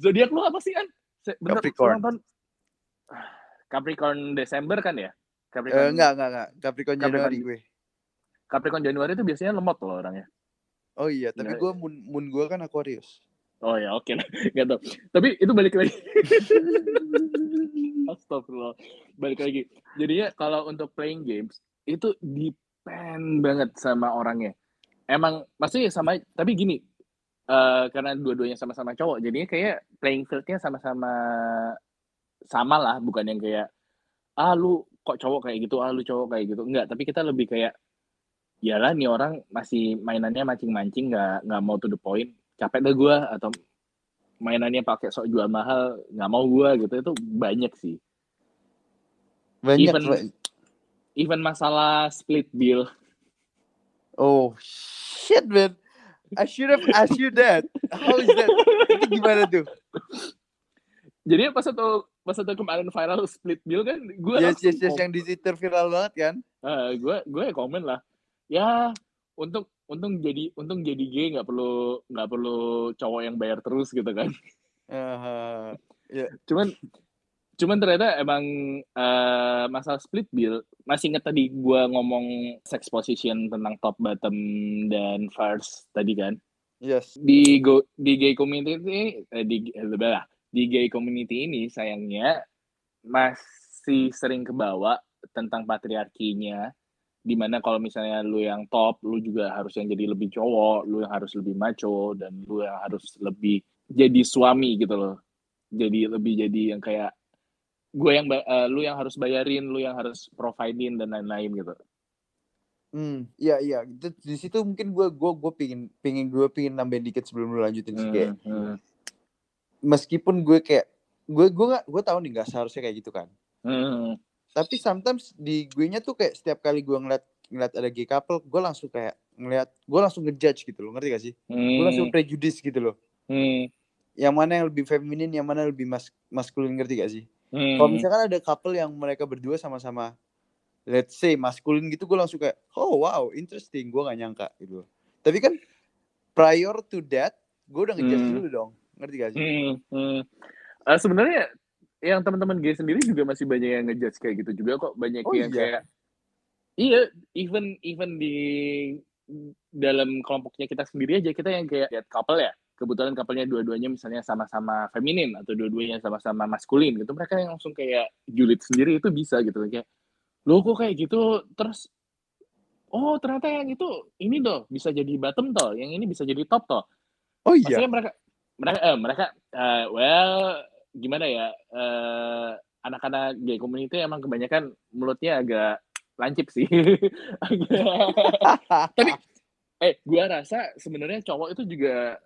zodiak lu apa sih kan? Capricorn. tahun. Capricorn Desember kan ya? Eh, Capricorn, enggak enggak enggak Capricorn Capricorn. Januari gue. Capricorn Januari itu biasanya lemot loh orangnya. Oh iya, tapi gue moon, moon gue kan Aquarius. Oh ya oke lah, nggak tahu. Tapi itu balik lagi. Astagfirullah. Balik lagi. Jadinya kalau untuk playing games itu depend banget sama orangnya. Emang maksudnya sama tapi gini. eh karena dua-duanya sama-sama cowok, jadinya kayak playing field-nya sama-sama sama lah, bukan yang kayak ah lu kok cowok kayak gitu, ah lu cowok kayak gitu. Enggak, tapi kita lebih kayak yalah nih orang masih mainannya mancing-mancing nggak nggak mau to the point capek dah gue atau mainannya pakai sok jual mahal nggak mau gue gitu itu banyak sih Banyak. Even- even masalah split bill Oh shit man. I should have asked you that. How is that? Itu gimana tuh? jadi pas satu pas satu kemarin viral split bill kan gue Yes yes yes yang di Twitter viral banget kan? gue gue komen lah ya untuk untung jadi untung jadi gay nggak perlu nggak perlu cowok yang bayar terus gitu kan Aha. cuman cuman ternyata emang eh, masalah split bill masih inget tadi gua ngomong sex position tentang top bottom dan first tadi kan Yes. di go di gay community ini eh, di eh, di gay community ini sayangnya masih sering kebawa tentang patriarkinya di mana kalau misalnya lu yang top lu juga harus yang jadi lebih cowok lu yang harus lebih macho dan lu yang harus lebih jadi suami gitu loh jadi lebih jadi yang kayak gue yang eh, lu yang harus bayarin lu yang harus providein dan lain-lain gitu Hmm, iya iya. Di situ mungkin gue gue gue pingin pingin gue pingin nambahin dikit sebelum lu lanjutin sih kayak Hmm, hmm, meskipun gue kayak gue gue gak gue tahu nih nggak seharusnya kayak gitu kan. hmm, Tapi sometimes di gue nya tuh kayak setiap kali gue ngeliat ngeliat ada gay couple, gue langsung kayak ngeliat gue langsung ngejudge gitu loh, ngerti gak sih? Gue langsung hmm, prejudice gitu loh. hmm, Yang mana yang lebih feminin, yang mana lebih mas maskulin ngerti gak sih? hmm. Kalau misalkan ada couple yang mereka berdua sama-sama let's say maskulin gitu gue langsung kayak oh wow interesting gue gak nyangka gitu tapi kan prior to that gue udah ngejudge Hmm. dulu dong ngerti gak sih Hmm, hmm. Eh, sebenarnya yang teman-teman gay sendiri juga masih banyak yang ngejudge kayak gitu juga kok. Banyak Oh, yang iya? kayak iya even even di dalam kelompoknya kita sendiri aja kita yang kayak lihat couple ya. Kebetulan couple-nya dua-duanya misalnya sama-sama feminin atau dua-duanya sama-sama maskulin gitu. Mereka yang langsung kayak julid sendiri itu bisa gitu. Kayak lo kok kayak gitu? Terus oh ternyata yang itu ini toh bisa jadi bottom toh yang ini bisa jadi top toh. Oh iya? Maksudnya mereka mereka eh, mereka eh, well gimana ya eh, anak-anak gay community emang kebanyakan mulutnya agak lancip sih. Tapi eh gua rasa sebenarnya cowok itu juga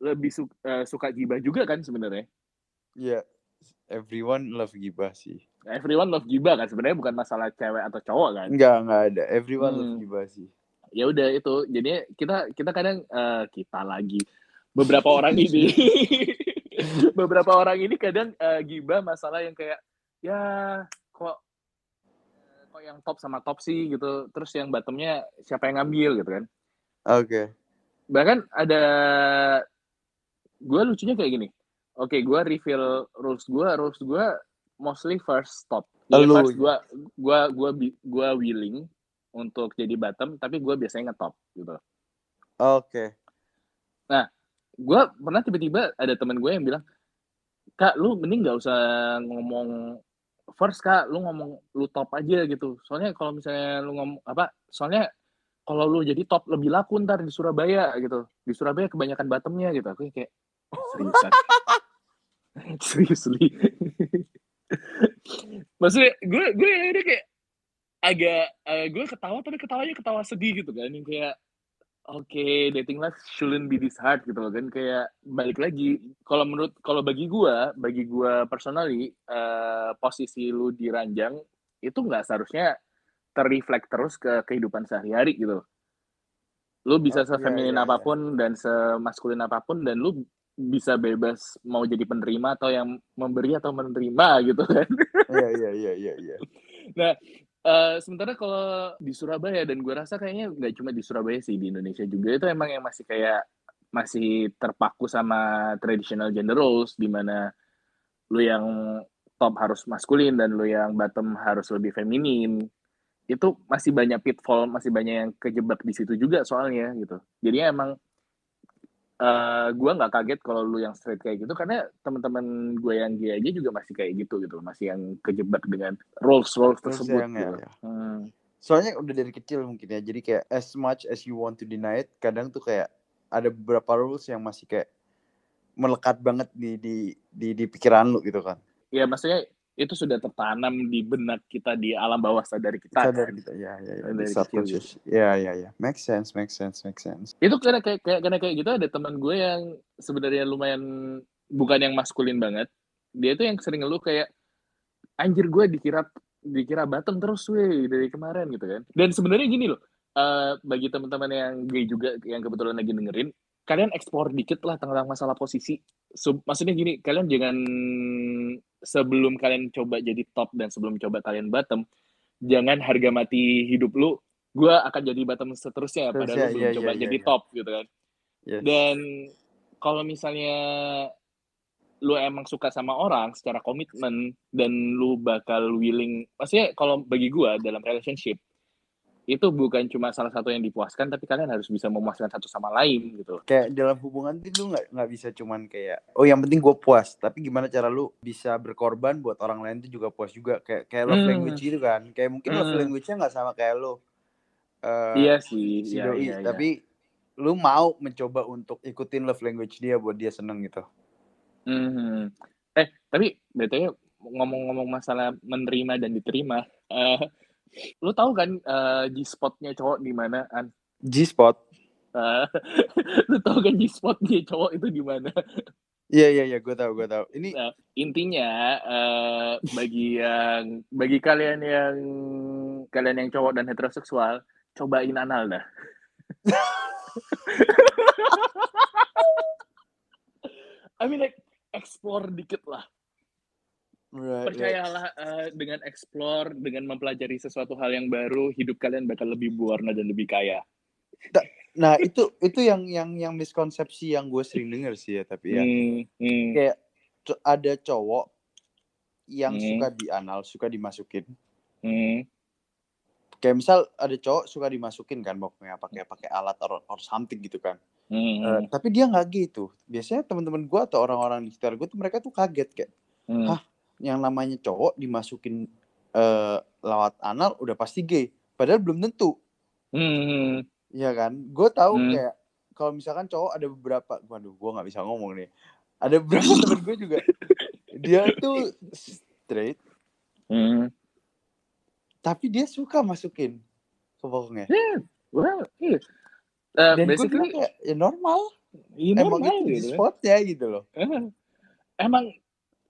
lebih su- eh, suka gibah juga kan sebenarnya. Iya everyone love gibah sih Everyone love gibah kan sebenarnya bukan masalah cewek atau cowok kan. enggak enggak ada everyone love Hmm. gibah sih Ya udah itu. Jadi kita kita kadang eh, kita lagi beberapa orang ini beberapa orang ini kadang eh, gibah masalah yang kayak ya kok eh, kok yang top sama top sih gitu. Terus yang bottomnya siapa yang ngambil? gitu kan. Oke. Bahkan ada gue lucunya kayak gini. Oke gue reveal rules gue rules gue mostly first top. Jadi Lu, first ya. gue gue gue gue willing untuk jadi bottom tapi gue biasanya ngetop gitu. Oke gue pernah tiba-tiba ada temen gue yang bilang kak lu mending nggak usah ngomong first kak. Lu ngomong lu top aja gitu. Soalnya kalau misalnya lu ngomong apa soalnya kalau lu jadi top lebih laku ntar di Surabaya gitu. Di Surabaya kebanyakan bottomnya gitu. Aku kayak seriusan seriously maksudnya gue gue ini kayak agak eh, gue ketawa tapi ketawanya ketawa sedih gitu kan. Yang kayak oke dating life shouldn't be this hard gitu loh kan. Kayak balik lagi kalau menurut kalau bagi gua bagi gua personally eh, posisi lu di ranjang itu nggak seharusnya terreflect terus ke kehidupan sehari-hari gitu lu bisa Oh, iya, sefeminin iya, iya. apa pun dan semaskulin apa pun dan lu bisa bebas mau jadi penerima atau yang memberi atau menerima gitu kan. Iya iya iya iya iya Eh, sementara kalau di Surabaya dan gue rasa kayaknya nggak cuma di Surabaya sih di Indonesia juga itu emang yang masih kayak masih terpaku sama traditional gender roles di mana lu yang top harus maskulin dan lu yang bottom harus lebih feminin. Itu masih banyak pitfall masih banyak yang kejebak di situ juga soalnya gitu. Jadi emang eh gue nggak kaget kalau lu yang straight kayak gitu karena teman-teman gue yang gay aja juga masih kayak gitu gitu masih yang kejebak dengan roles roles tersebut yang- ya, gitu. ya. Hmm. Soalnya udah dari kecil mungkin ya. Jadi kayak as much as you want to deny it, kadang tuh kayak ada beberapa rules yang masih kayak melekat banget di di di, di pikiran lu gitu kan. ya maksudnya itu sudah tertanam di benak kita di alam bawah sadar kita Sadar kan. gitu. Ya, ya, ya. Dari subconscious. Ya, ya, ya. Make sense, make sense, make sense. itu karena kayak kayak karena kayak gitu ada teman gue yang sebenarnya lumayan bukan yang maskulin banget dia tuh yang sering ngeluh kayak anjir gue dikira dikira batang terus weh dari kemarin gitu kan dan sebenarnya gini loh eh, bagi teman-teman yang gay juga yang kebetulan lagi dengerin kalian eksplor dikit lah tentang masalah posisi So, maksudnya gini kalian jangan sebelum kalian coba jadi top dan sebelum coba kalian bottom jangan harga mati hidup lu gue akan jadi bottom seterusnya padahal Seterusnya, lu belum iya, coba iya, jadi iya. top gitu kan Yes. dan kalau misalnya lu emang suka sama orang secara komitmen dan lu bakal willing, maksudnya kalau bagi gua dalam relationship itu bukan cuma salah satu yang dipuaskan, tapi kalian harus bisa memuaskan satu sama lain gitu. kayak dalam hubungan tuh lu nggak nggak bisa cuman kayak oh yang penting gue puas tapi gimana cara lu bisa berkorban buat orang lain tuh juga puas juga kayak kayak love Hmm. language gitu kan kayak mungkin love Hmm. language-nya nggak sama kayak lu Eh, iya sih, si iya, doi iya, iya. tapi lu mau mencoba untuk ikutin love language dia buat dia seneng gitu Mhm. Eh, tapi betulnya ngomong-ngomong masalah menerima dan diterima, eh lu tahu kan eh, G-spotnya cowok di mana? An? G spot Eh, lu tahu kan G-spotnya cowok itu di mana? iya iya iya gue tahu gue tahu ini Nah, intinya eh, bagi yang bagi kalian yang kalian yang cowok dan heteroseksual cobain anal dah. I mean like explore dikit lah. Right, right. Percayalah eh, dengan explore, dengan mempelajari sesuatu hal yang baru, hidup kalian bakal lebih berwarna dan lebih kaya. nah itu itu yang yang yang miskonsepsi yang gue sering denger sih ya tapi ya Hmm, hmm, kayak ada cowok yang Hmm. suka di anal suka dimasukin hmm, kayak misal ada cowok suka dimasukin kan pokoknya pakai pakai alat or, or something gitu kan hmm, Eh, tapi dia nggak gitu biasanya teman-teman gue atau orang-orang di sekitar gue tuh mereka tuh kaget kayak hmm. Hah? Yang namanya cowok dimasukin eh lewat anal udah pasti gay. Padahal belum tentu. Hmm, Iya kan? Gue tahu Hmm. kayak kalau misalkan cowok ada beberapa waduh gue nggak bisa ngomong nih. Ada beberapa temen gue juga dia tuh straight. Hmm. tapi dia suka masukin ke bokongnya Well, iya. Eh, dan gue basically, bilang kayak ya normal. Ya emang normal itu di gitu. kan. spotnya gitu loh. Eh, Emang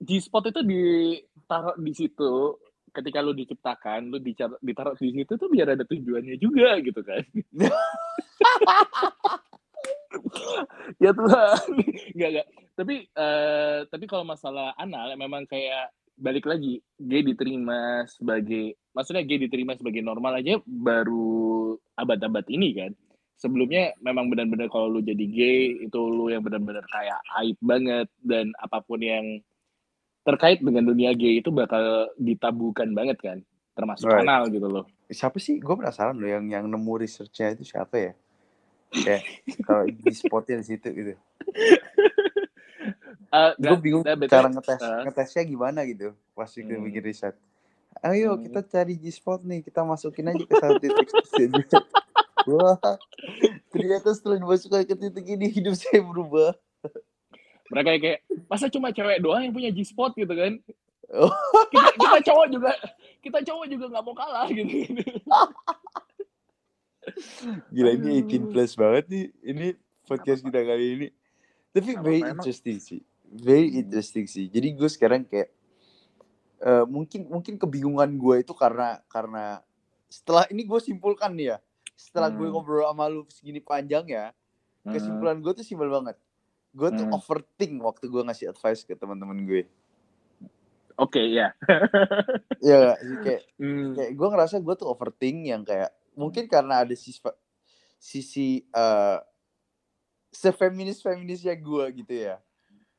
G-spot itu ditaruh di situ ketika lu diciptakan, lu ditaruh di situ tuh biar ada tujuannya juga gitu kan. ya Tuhan. Enggak, enggak. Tapi eh, tapi kalau masalah anal memang kayak balik lagi gay diterima sebagai maksudnya gay diterima sebagai normal aja baru abad-abad ini kan sebelumnya memang benar-benar kalau lu jadi gay itu lu yang benar-benar kayak aib banget dan apa pun yang terkait dengan dunia gay itu bakal ditabukan banget kan termasuk Right. anal gitu loh siapa sih gue penasaran loh yang yang nemu researchnya itu siapa ya kayak kalau di spotnya di situ gitu Eh, gue bingung nggak, betul. cara ngetes Eh. ngetesnya gimana gitu pas kita Hmm. bikin riset ayo Hmm. kita cari G spot nih kita masukin aja ke satu titik sini. wah ternyata setelah dimasukkan ke titik ini hidup saya berubah mereka kayak masa cuma cewek doang yang punya G-spot gitu kan? Kita, kita cowok juga kita cowok juga nggak mau kalah gitu. Gila ini Aduh. 18 plus banget nih ini podcast kita kali ini. Tapi very interesting sih very Hmm. interesting sih. Jadi gue sekarang kayak eh, mungkin mungkin kebingungan gue itu karena karena setelah ini gue simpulkan nih ya setelah gue Hmm. ngobrol sama lu segini panjang ya kesimpulan gue tuh simpel banget gue tuh Hmm. overthink waktu gue ngasih advice ke teman-teman gue oke ya ya gak sih kayak Hmm. kayak gue ngerasa gue tuh overthink yang kayak mungkin karena ada sisi sisi eh sefeminis feminisnya gue gitu ya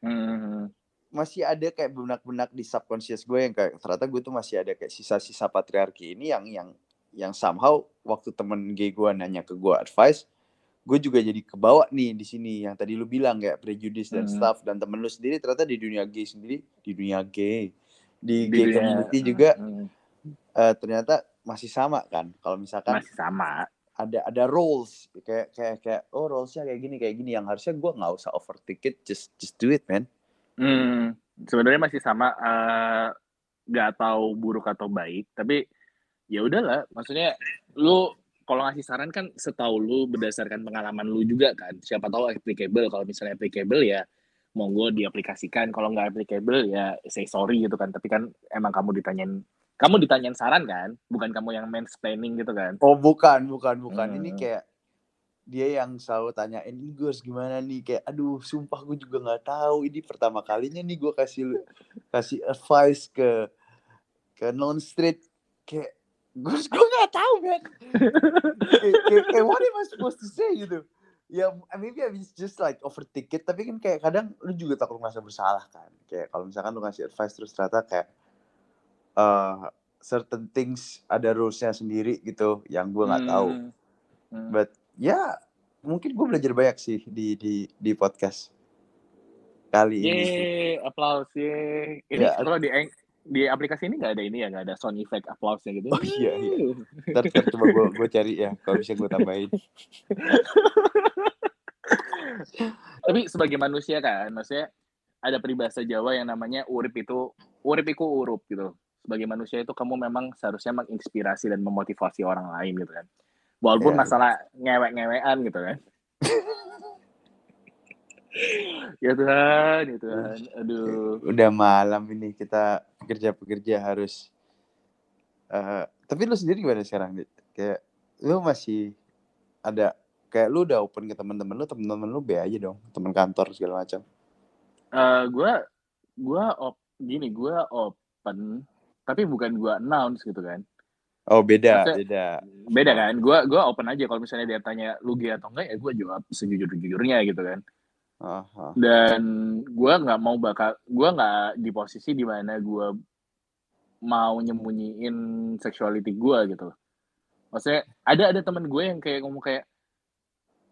Hmm. masih ada kayak benak-benak di subconscious gue yang kayak ternyata gue tuh masih ada kayak sisa-sisa patriarki ini yang yang yang somehow waktu temen gay gue nanya ke gue advice gue juga jadi kebawa nih di sini yang tadi lu bilang kayak prejudice dan Hmm. stuff dan temen lu sendiri ternyata di dunia gay sendiri di dunia gay di, Di gay dunia- community juga Hmm, eh, ternyata masih sama kan kalau misalkan masih sama. ada ada roles kayak kayak kayak oh rolesnya kayak gini kayak gini yang harusnya gue nggak usah overtake it just just do it man Hmm, sebenarnya masih sama eh, nggak tahu buruk atau baik, tapi ya udahlah, maksudnya lu kalau ngasih saran kan setahu lu berdasarkan pengalaman lu juga kan. Siapa tahu applicable, kalau misalnya applicable ya monggo diaplikasikan, kalau nggak applicable ya say sorry gitu kan. Tapi kan emang kamu ditanyain kamu ditanyain saran kan, bukan kamu yang mansplaining gitu kan. oh bukan bukan bukan ini Hmm. kayak dia yang selalu tanyain ini gue harus gimana nih kayak aduh sumpah gue juga nggak tahu ini pertama kalinya nih gue kasih kasih advice ke ke non street kayak gue gue nggak tahu man kayak what am I supposed to say gitu ya maybe I just like overtake it tapi kan kayak kadang lu juga takut merasa bersalah kan kayak kalau misalkan lu ngasih advice terus ternyata kayak uh, certain things ada rulesnya sendiri gitu yang gue nggak tahu Hmm. Hmm. but ya mungkin gue belajar banyak sih di di di podcast kali ini Yeay, applause, yeay. Ini Ya. kalau di di aplikasi ini nggak ada ini ya, nggak ada sound effect applause-nya gitu. Oh, iya, iya. ntar, ntar coba gue gue cari ya kalau bisa gue tambahin Tapi sebagai manusia kan, maksudnya ada peribahasa Jawa yang namanya urip itu urip iku urup gitu. Sebagai manusia itu kamu memang seharusnya menginspirasi dan memotivasi orang lain gitu kan. Walaupun Iya. masalah ngewek-ngewean gitu kan. ya Tuhan, ya Tuhan. Aduh. udah malam ini kita pekerja-pekerja harus eh tapi lu sendiri gimana sekarang kayak lu masih ada kayak lu udah open ke teman-teman lu teman-teman lu be aja dong teman kantor segala macam Eh gua gua op, gini, gua open tapi bukan gua announce gitu kan. oh beda Maksudnya- beda Beda kan? Gua gua open aja kalau misalnya dia tanya lu gay atau enggak ya gua jawab sejujur-jujurnya gitu kan. Aha. Dan gua nggak mau bakal gua nggak di posisi di mana gua mau nyembunyiin sexuality gua gitu. Maksudnya ada ada teman gue yang kayak ngomong kayak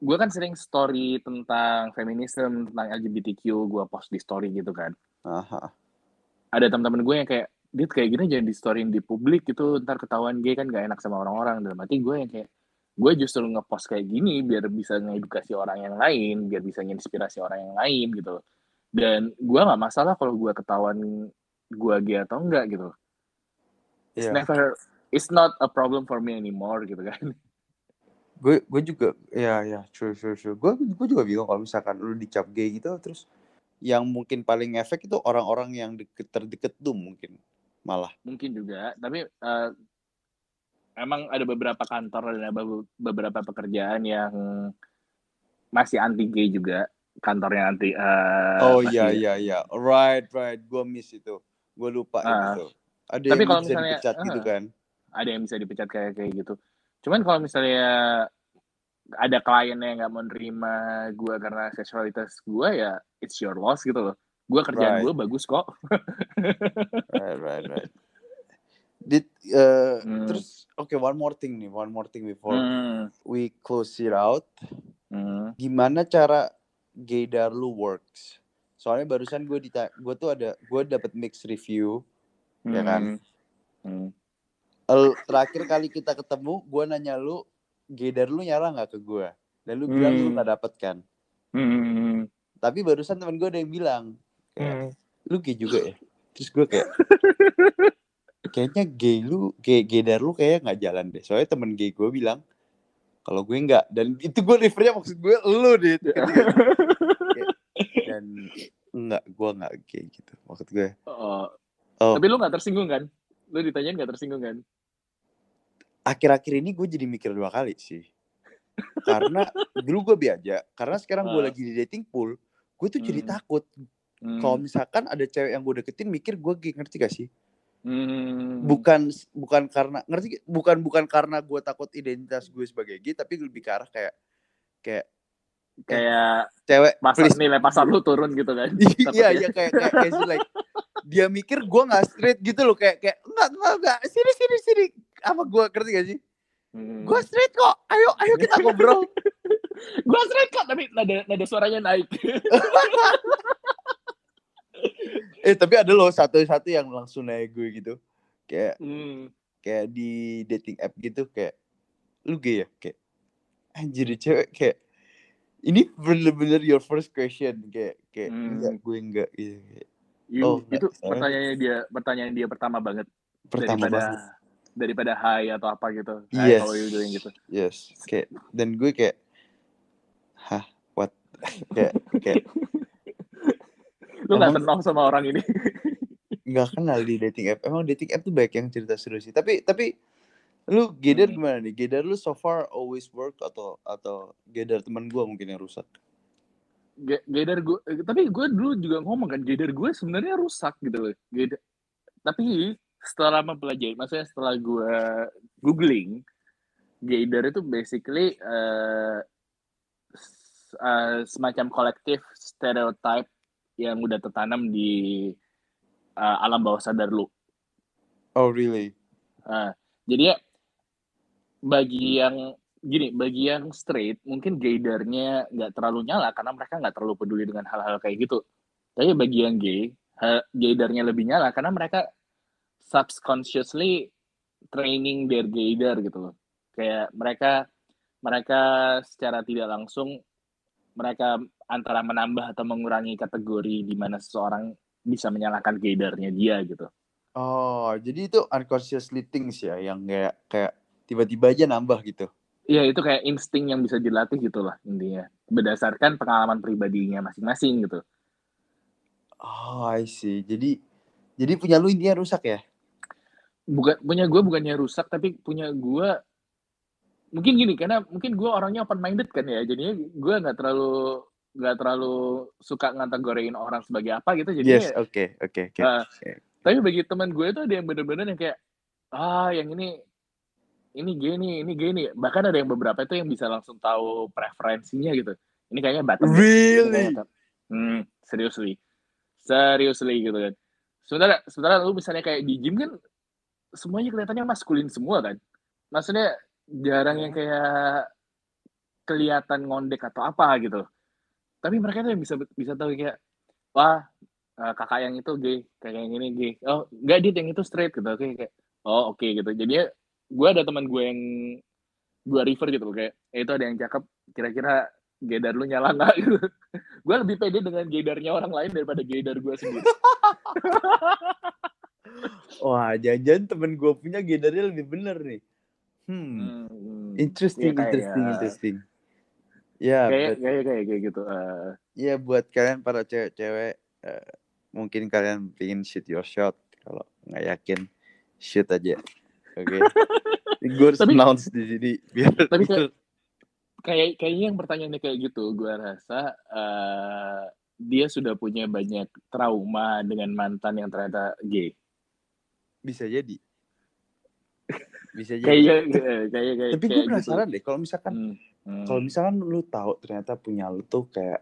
gue kan sering story tentang feminisme tentang LGBTQ gue post di story gitu kan Aha. ada teman-teman gue yang kayak dit kayak gini jangan di storyin di publik gitu ntar ketahuan gay kan gak enak sama orang-orang dalam hati gue yang kayak gue justru ngepost kayak gini biar bisa ngedukasi orang yang lain biar bisa nginspirasi orang yang lain gitu loh. dan gue nggak masalah kalau gue ketahuan gue gay atau enggak gitu it's Iya. never it's not a problem for me anymore gitu kan gue gue juga ya ya true true true gue gue juga bingung kalau misalkan lu dicap gay gitu terus yang mungkin paling efek itu orang-orang yang deket terdekat tuh mungkin malah mungkin juga tapi eh, emang ada beberapa kantor dan ada beberapa pekerjaan yang masih anti gay juga. Kantornya anti eh, oh iya iya iya. Right right. Gue miss itu. Gue lupa Ah. itu. Ada Tapi yang kalau bisa misalnya- dipecat gitu ah. kan? Ada yang bisa dipecat kayak kayak gitu. Cuman kalau misalnya ada klien yang nggak menerima gue karena seksualitas gue ya it's your loss gitu loh. Gue kerjaan Right. gue bagus kok. Right right right Did, eh, Hmm. terus oke one more thing nih one more thing before Hmm, we close it out hmm. gimana cara gaydar lu works soalnya barusan gue dita gue tuh ada gue dapet mixed review Ya kan? Hmm. El, terakhir kali kita ketemu gue nanya lu gaydar lu nyala nggak ke gue dan lu bilang lu Hmm. nggak dapet kan Hmm. tapi barusan temen gue ada yang bilang kayak Hmm. lu gay juga ya terus gue kayak kayaknya gay lu gay gaydar lu kayak nggak jalan deh soalnya temen gay gue bilang kalau gue nggak dan itu gue refernya maksud gue lu deh dan enggak gue nggak gay gitu maksud gue Oh, oh Tapi lu gak tersinggung kan? Lu ditanyain gak tersinggung kan? akhir-akhir ini gue jadi mikir dua kali sih karena dulu gue biaja karena sekarang gue Ah. lagi di dating pool gue tuh jadi Hmm. takut Hmm. kalau misalkan ada cewek yang gue deketin mikir gue gay ngerti gak sih Hmm. bukan bukan karena ngerti bukan bukan karena gue takut identitas gue sebagai gay tapi lebih ke arah kayak kayak kayak cewek pasar please nilai pasar lu turun gitu kan? iya Takutnya. iya kayak kayak, kayak like dia mikir gue nggak straight gitu loh kayak kayak enggak enggak enggak sini sini sini apa gue ngerti gak sih Hmm. gue straight kok ayo ayo kita ngobrol Gua straight kok, tapi nada nada suaranya naik. eh tapi ada loh satu-satu yang langsung naik gue gitu. Kayak Hmm. kayak di dating app gitu kayak lu gay ya kayak anjir cewek kayak ini bener-bener your first question kayak kayak Hmm. enggak gue enggak gitu kayak, Oh, itu nggak, soalnya- pertanyaannya dia pertanyaan dia pertama banget pertama daripada banget daripada hi atau apa gitu. Hi, Yes. how are you doing gitu. yes kayak dan gue kayak hah what kayak kayak Lu nggak kenal sama orang ini. nggak kenal di dating app emang dating app tuh banyak yang cerita seru sih tapi tapi lu Gedar Hmm. gimana nih Gedar lu so far always work atau atau Gedar teman gua mungkin yang rusak Ge- Gader gue, tapi gue dulu juga ngomong kan, Gader gue sebenarnya rusak gitu loh. Gader, tapi setelah mempelajari, maksudnya setelah gue googling, Gader itu basically eh, s- eh, semacam kolektif stereotype yang udah tertanam di eh, alam bawah sadar lu. oh really Nah, jadi ya bagi yang gini, bagi yang straight mungkin gaydarnya nggak terlalu nyala karena mereka nggak terlalu peduli dengan hal-hal kayak gitu. Tapi bagi yang gay, ha- gaydarnya lebih nyala karena mereka subconsciously training their gaydar gitu loh. Kayak mereka mereka secara tidak langsung mereka antara menambah atau mengurangi kategori di mana seseorang bisa menyalahkan gaydarnya dia gitu. oh jadi itu unconsciously things ya yang kayak kayak tiba-tiba aja nambah gitu Iya itu kayak insting yang bisa dilatih gitu lah intinya berdasarkan pengalaman pribadinya masing-masing gitu. oh I see jadi jadi punya lu intinya rusak ya Bukan punya gue bukannya rusak tapi punya gue mungkin gini karena mungkin gue orangnya open minded kan ya jadinya gue nggak terlalu nggak terlalu suka ngategoriin orang sebagai apa gitu jadi yes oke oke oke Ah. oke. tapi bagi teman gue itu ada yang bener-bener yang kayak ah yang ini ini gini ini gini bahkan ada yang beberapa itu yang bisa langsung tahu preferensinya gitu ini kayaknya bottom really Hmm, seriously. Seriously gitu kan. Sementara sementara lu misalnya kayak di gym kan semuanya kelihatannya maskulin semua kan. Maksudnya jarang yang kayak kelihatan ngondek atau apa gitu. Tapi mereka tuh yang bisa bisa tahu kayak wah eh, kakak yang itu gay, kakak yang ini gay. Oh, enggak dia yang itu straight gitu. Oke kayak oh oke gitu. Jadi gue ada teman gue yang gue refer gitu kayak eh, itu ada yang cakep kira-kira gaydar lu nyala nggak gitu gue lebih pede dengan gaydarnya orang lain daripada gaydar gue sendiri wah jangan temen gue punya gedarnya lebih bener nih hmm Hmm, interesting Iya, kayak- interesting interesting ya kayak kayak kayak kayak gitu Eh, ya buat kalian para cewek-cewek eh, mungkin kalian pengen shoot your shot. Kalau nggak yakin shoot aja. Oke. Gue harus Tapi- announce di sini biar Tapi biar kayak kayaknya yang pertanyaannya kayak gitu gue rasa eh, dia sudah punya banyak trauma dengan mantan yang ternyata gay. Bisa jadi. Bisa jadi. kayaknya kayak kayak kayak tapi gue kayak penasaran deh kalau misalkan Hmm, hmm. kalau misalkan lu tahu ternyata punya lu tuh kayak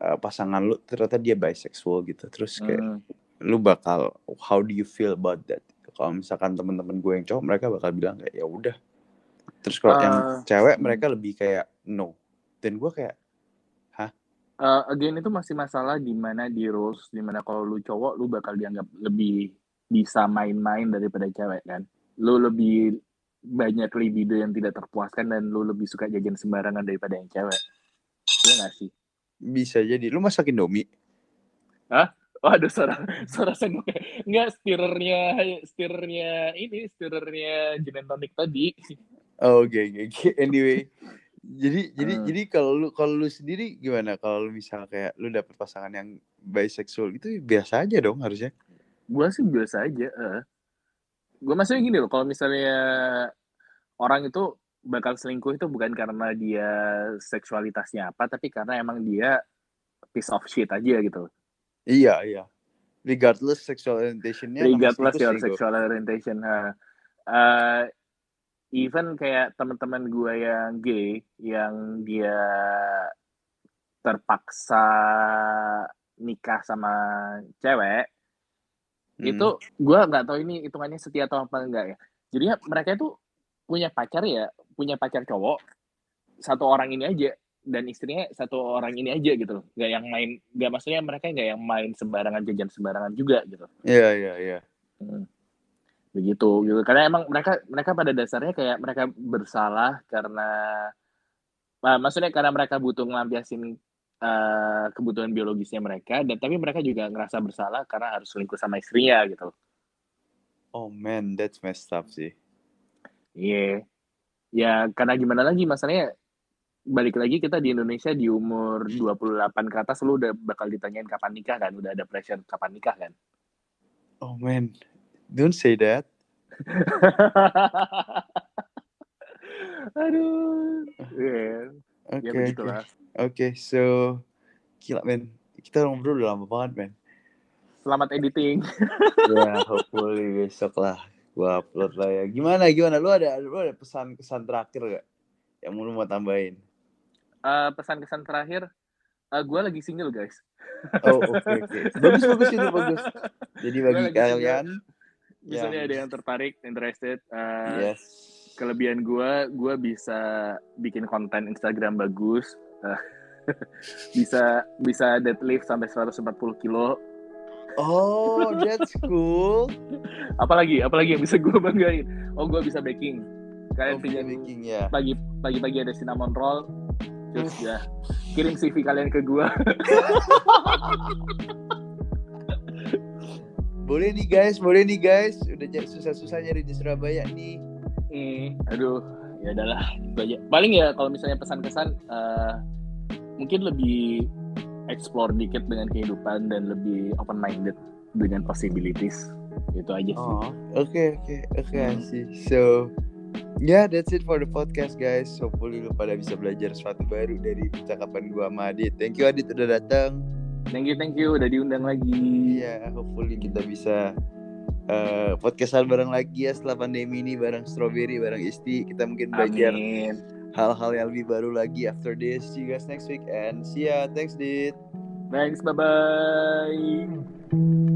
eh, pasangan lu ternyata dia bisexual gitu terus kayak Hmm. lu bakal how do you feel about that? Kalau misalkan teman-teman gue yang cowok mereka bakal bilang kayak ya udah. Terus kalau yang Ah, cewek mereka lebih kayak no. Dan gue kayak Uh, again itu masih masalah di mana di rules di mana kalau lu cowok lu bakal dianggap lebih bisa main-main daripada cewek kan? Lu lebih banyak libido yang tidak terpuaskan dan lu lebih suka jajan sembarangan daripada yang cewek Iya gak sih? bisa jadi lu masak indomie Oh, ada suara suara sendok Enggak, stirrernya stirrernya ini stirrernya gin tonic tadi. oh, oke oke oke anyway jadi jadi Hmm. jadi kalau lu kalau lu sendiri gimana kalau lu misal kayak lu dapet pasangan yang bisexual itu biasa aja dong harusnya Gua sih biasa aja. eh. Gua maksudnya gini loh, kalau misalnya orang itu bakal selingkuh itu bukan karena dia seksualitasnya apa, tapi karena emang dia piece of shit aja gitu. iya iya regardless sexual orientationnya regardless your sexual orientation. ha. Uh, even kayak teman-teman gue yang gay, yang dia terpaksa nikah sama cewek, Hmm. itu gue nggak tahu ini hitungannya setia atau apa enggak ya. Jadinya mereka itu punya pacar ya, punya pacar cowok satu orang ini aja. dan istrinya satu orang ini aja gitu loh nggak yang main nggak maksudnya mereka nggak yang main sembarangan jajan sembarangan juga gitu Iya iya iya. Hmm. begitu gitu karena emang mereka mereka pada dasarnya kayak mereka bersalah karena nah, maksudnya karena mereka butuh ngelampiasin eh, kebutuhan biologisnya mereka dan tapi mereka juga ngerasa bersalah karena harus selingkuh sama istrinya gitu Oh man, that's messed up sih. iya ya karena gimana lagi masalahnya balik lagi kita di Indonesia di umur 28 ke atas lu udah bakal ditanyain kapan nikah kan udah ada pressure kapan nikah kan Oh man, don't say that. aduh Iya. Oke ya oke. begitulah Oke, so gila men. Kita ngobrol udah lama banget men. selamat editing ya, hopefully besok lah gua upload lah ya. Gimana gimana? Lu ada lu ada pesan-kesan terakhir gak? Yang mau lu mau tambahin? Eh, pesan-kesan terakhir gue lagi single guys Oh oke oke. Bagus bagus itu bagus. Jadi bagi kalian misalnya Yang- ada yang tertarik interested eh, yes. Kelebihan gue gue bisa bikin konten Instagram bagus eh, bisa bisa deadlift sampai 140 kilo Oh, that's cool. apalagi apalagi yang bisa gue banggain oh gue bisa baking kalian Oh, pingin baking ya. pagi pagi pagi ada cinnamon roll terus ya kirim CV kalian ke gue Boleh nih guys, boleh nih guys. Udah susah-susah nyari di Surabaya nih. Hmm, aduh, ya adalah itu aja. Paling ya kalau misalnya pesan-kesan eh, mungkin lebih explore dikit dengan kehidupan dan lebih open minded dengan possibilities. Itu aja sih. Oh, oke oke oke Hmm. see. So, yeah, that's it for the podcast guys. Hopefully lu pada bisa belajar sesuatu baru dari percakapan gua sama Adit. Thank you Adit udah datang. Thank you, thank you udah diundang lagi. Iya, hopefully kita bisa eh podcastan bareng lagi ya setelah pandemi ini bareng Strawberry, bareng Isti. Kita mungkin belajar hal-hal yang lebih baru lagi after this. See you guys next week and see ya. Thanks Dit. Thanks, bye bye.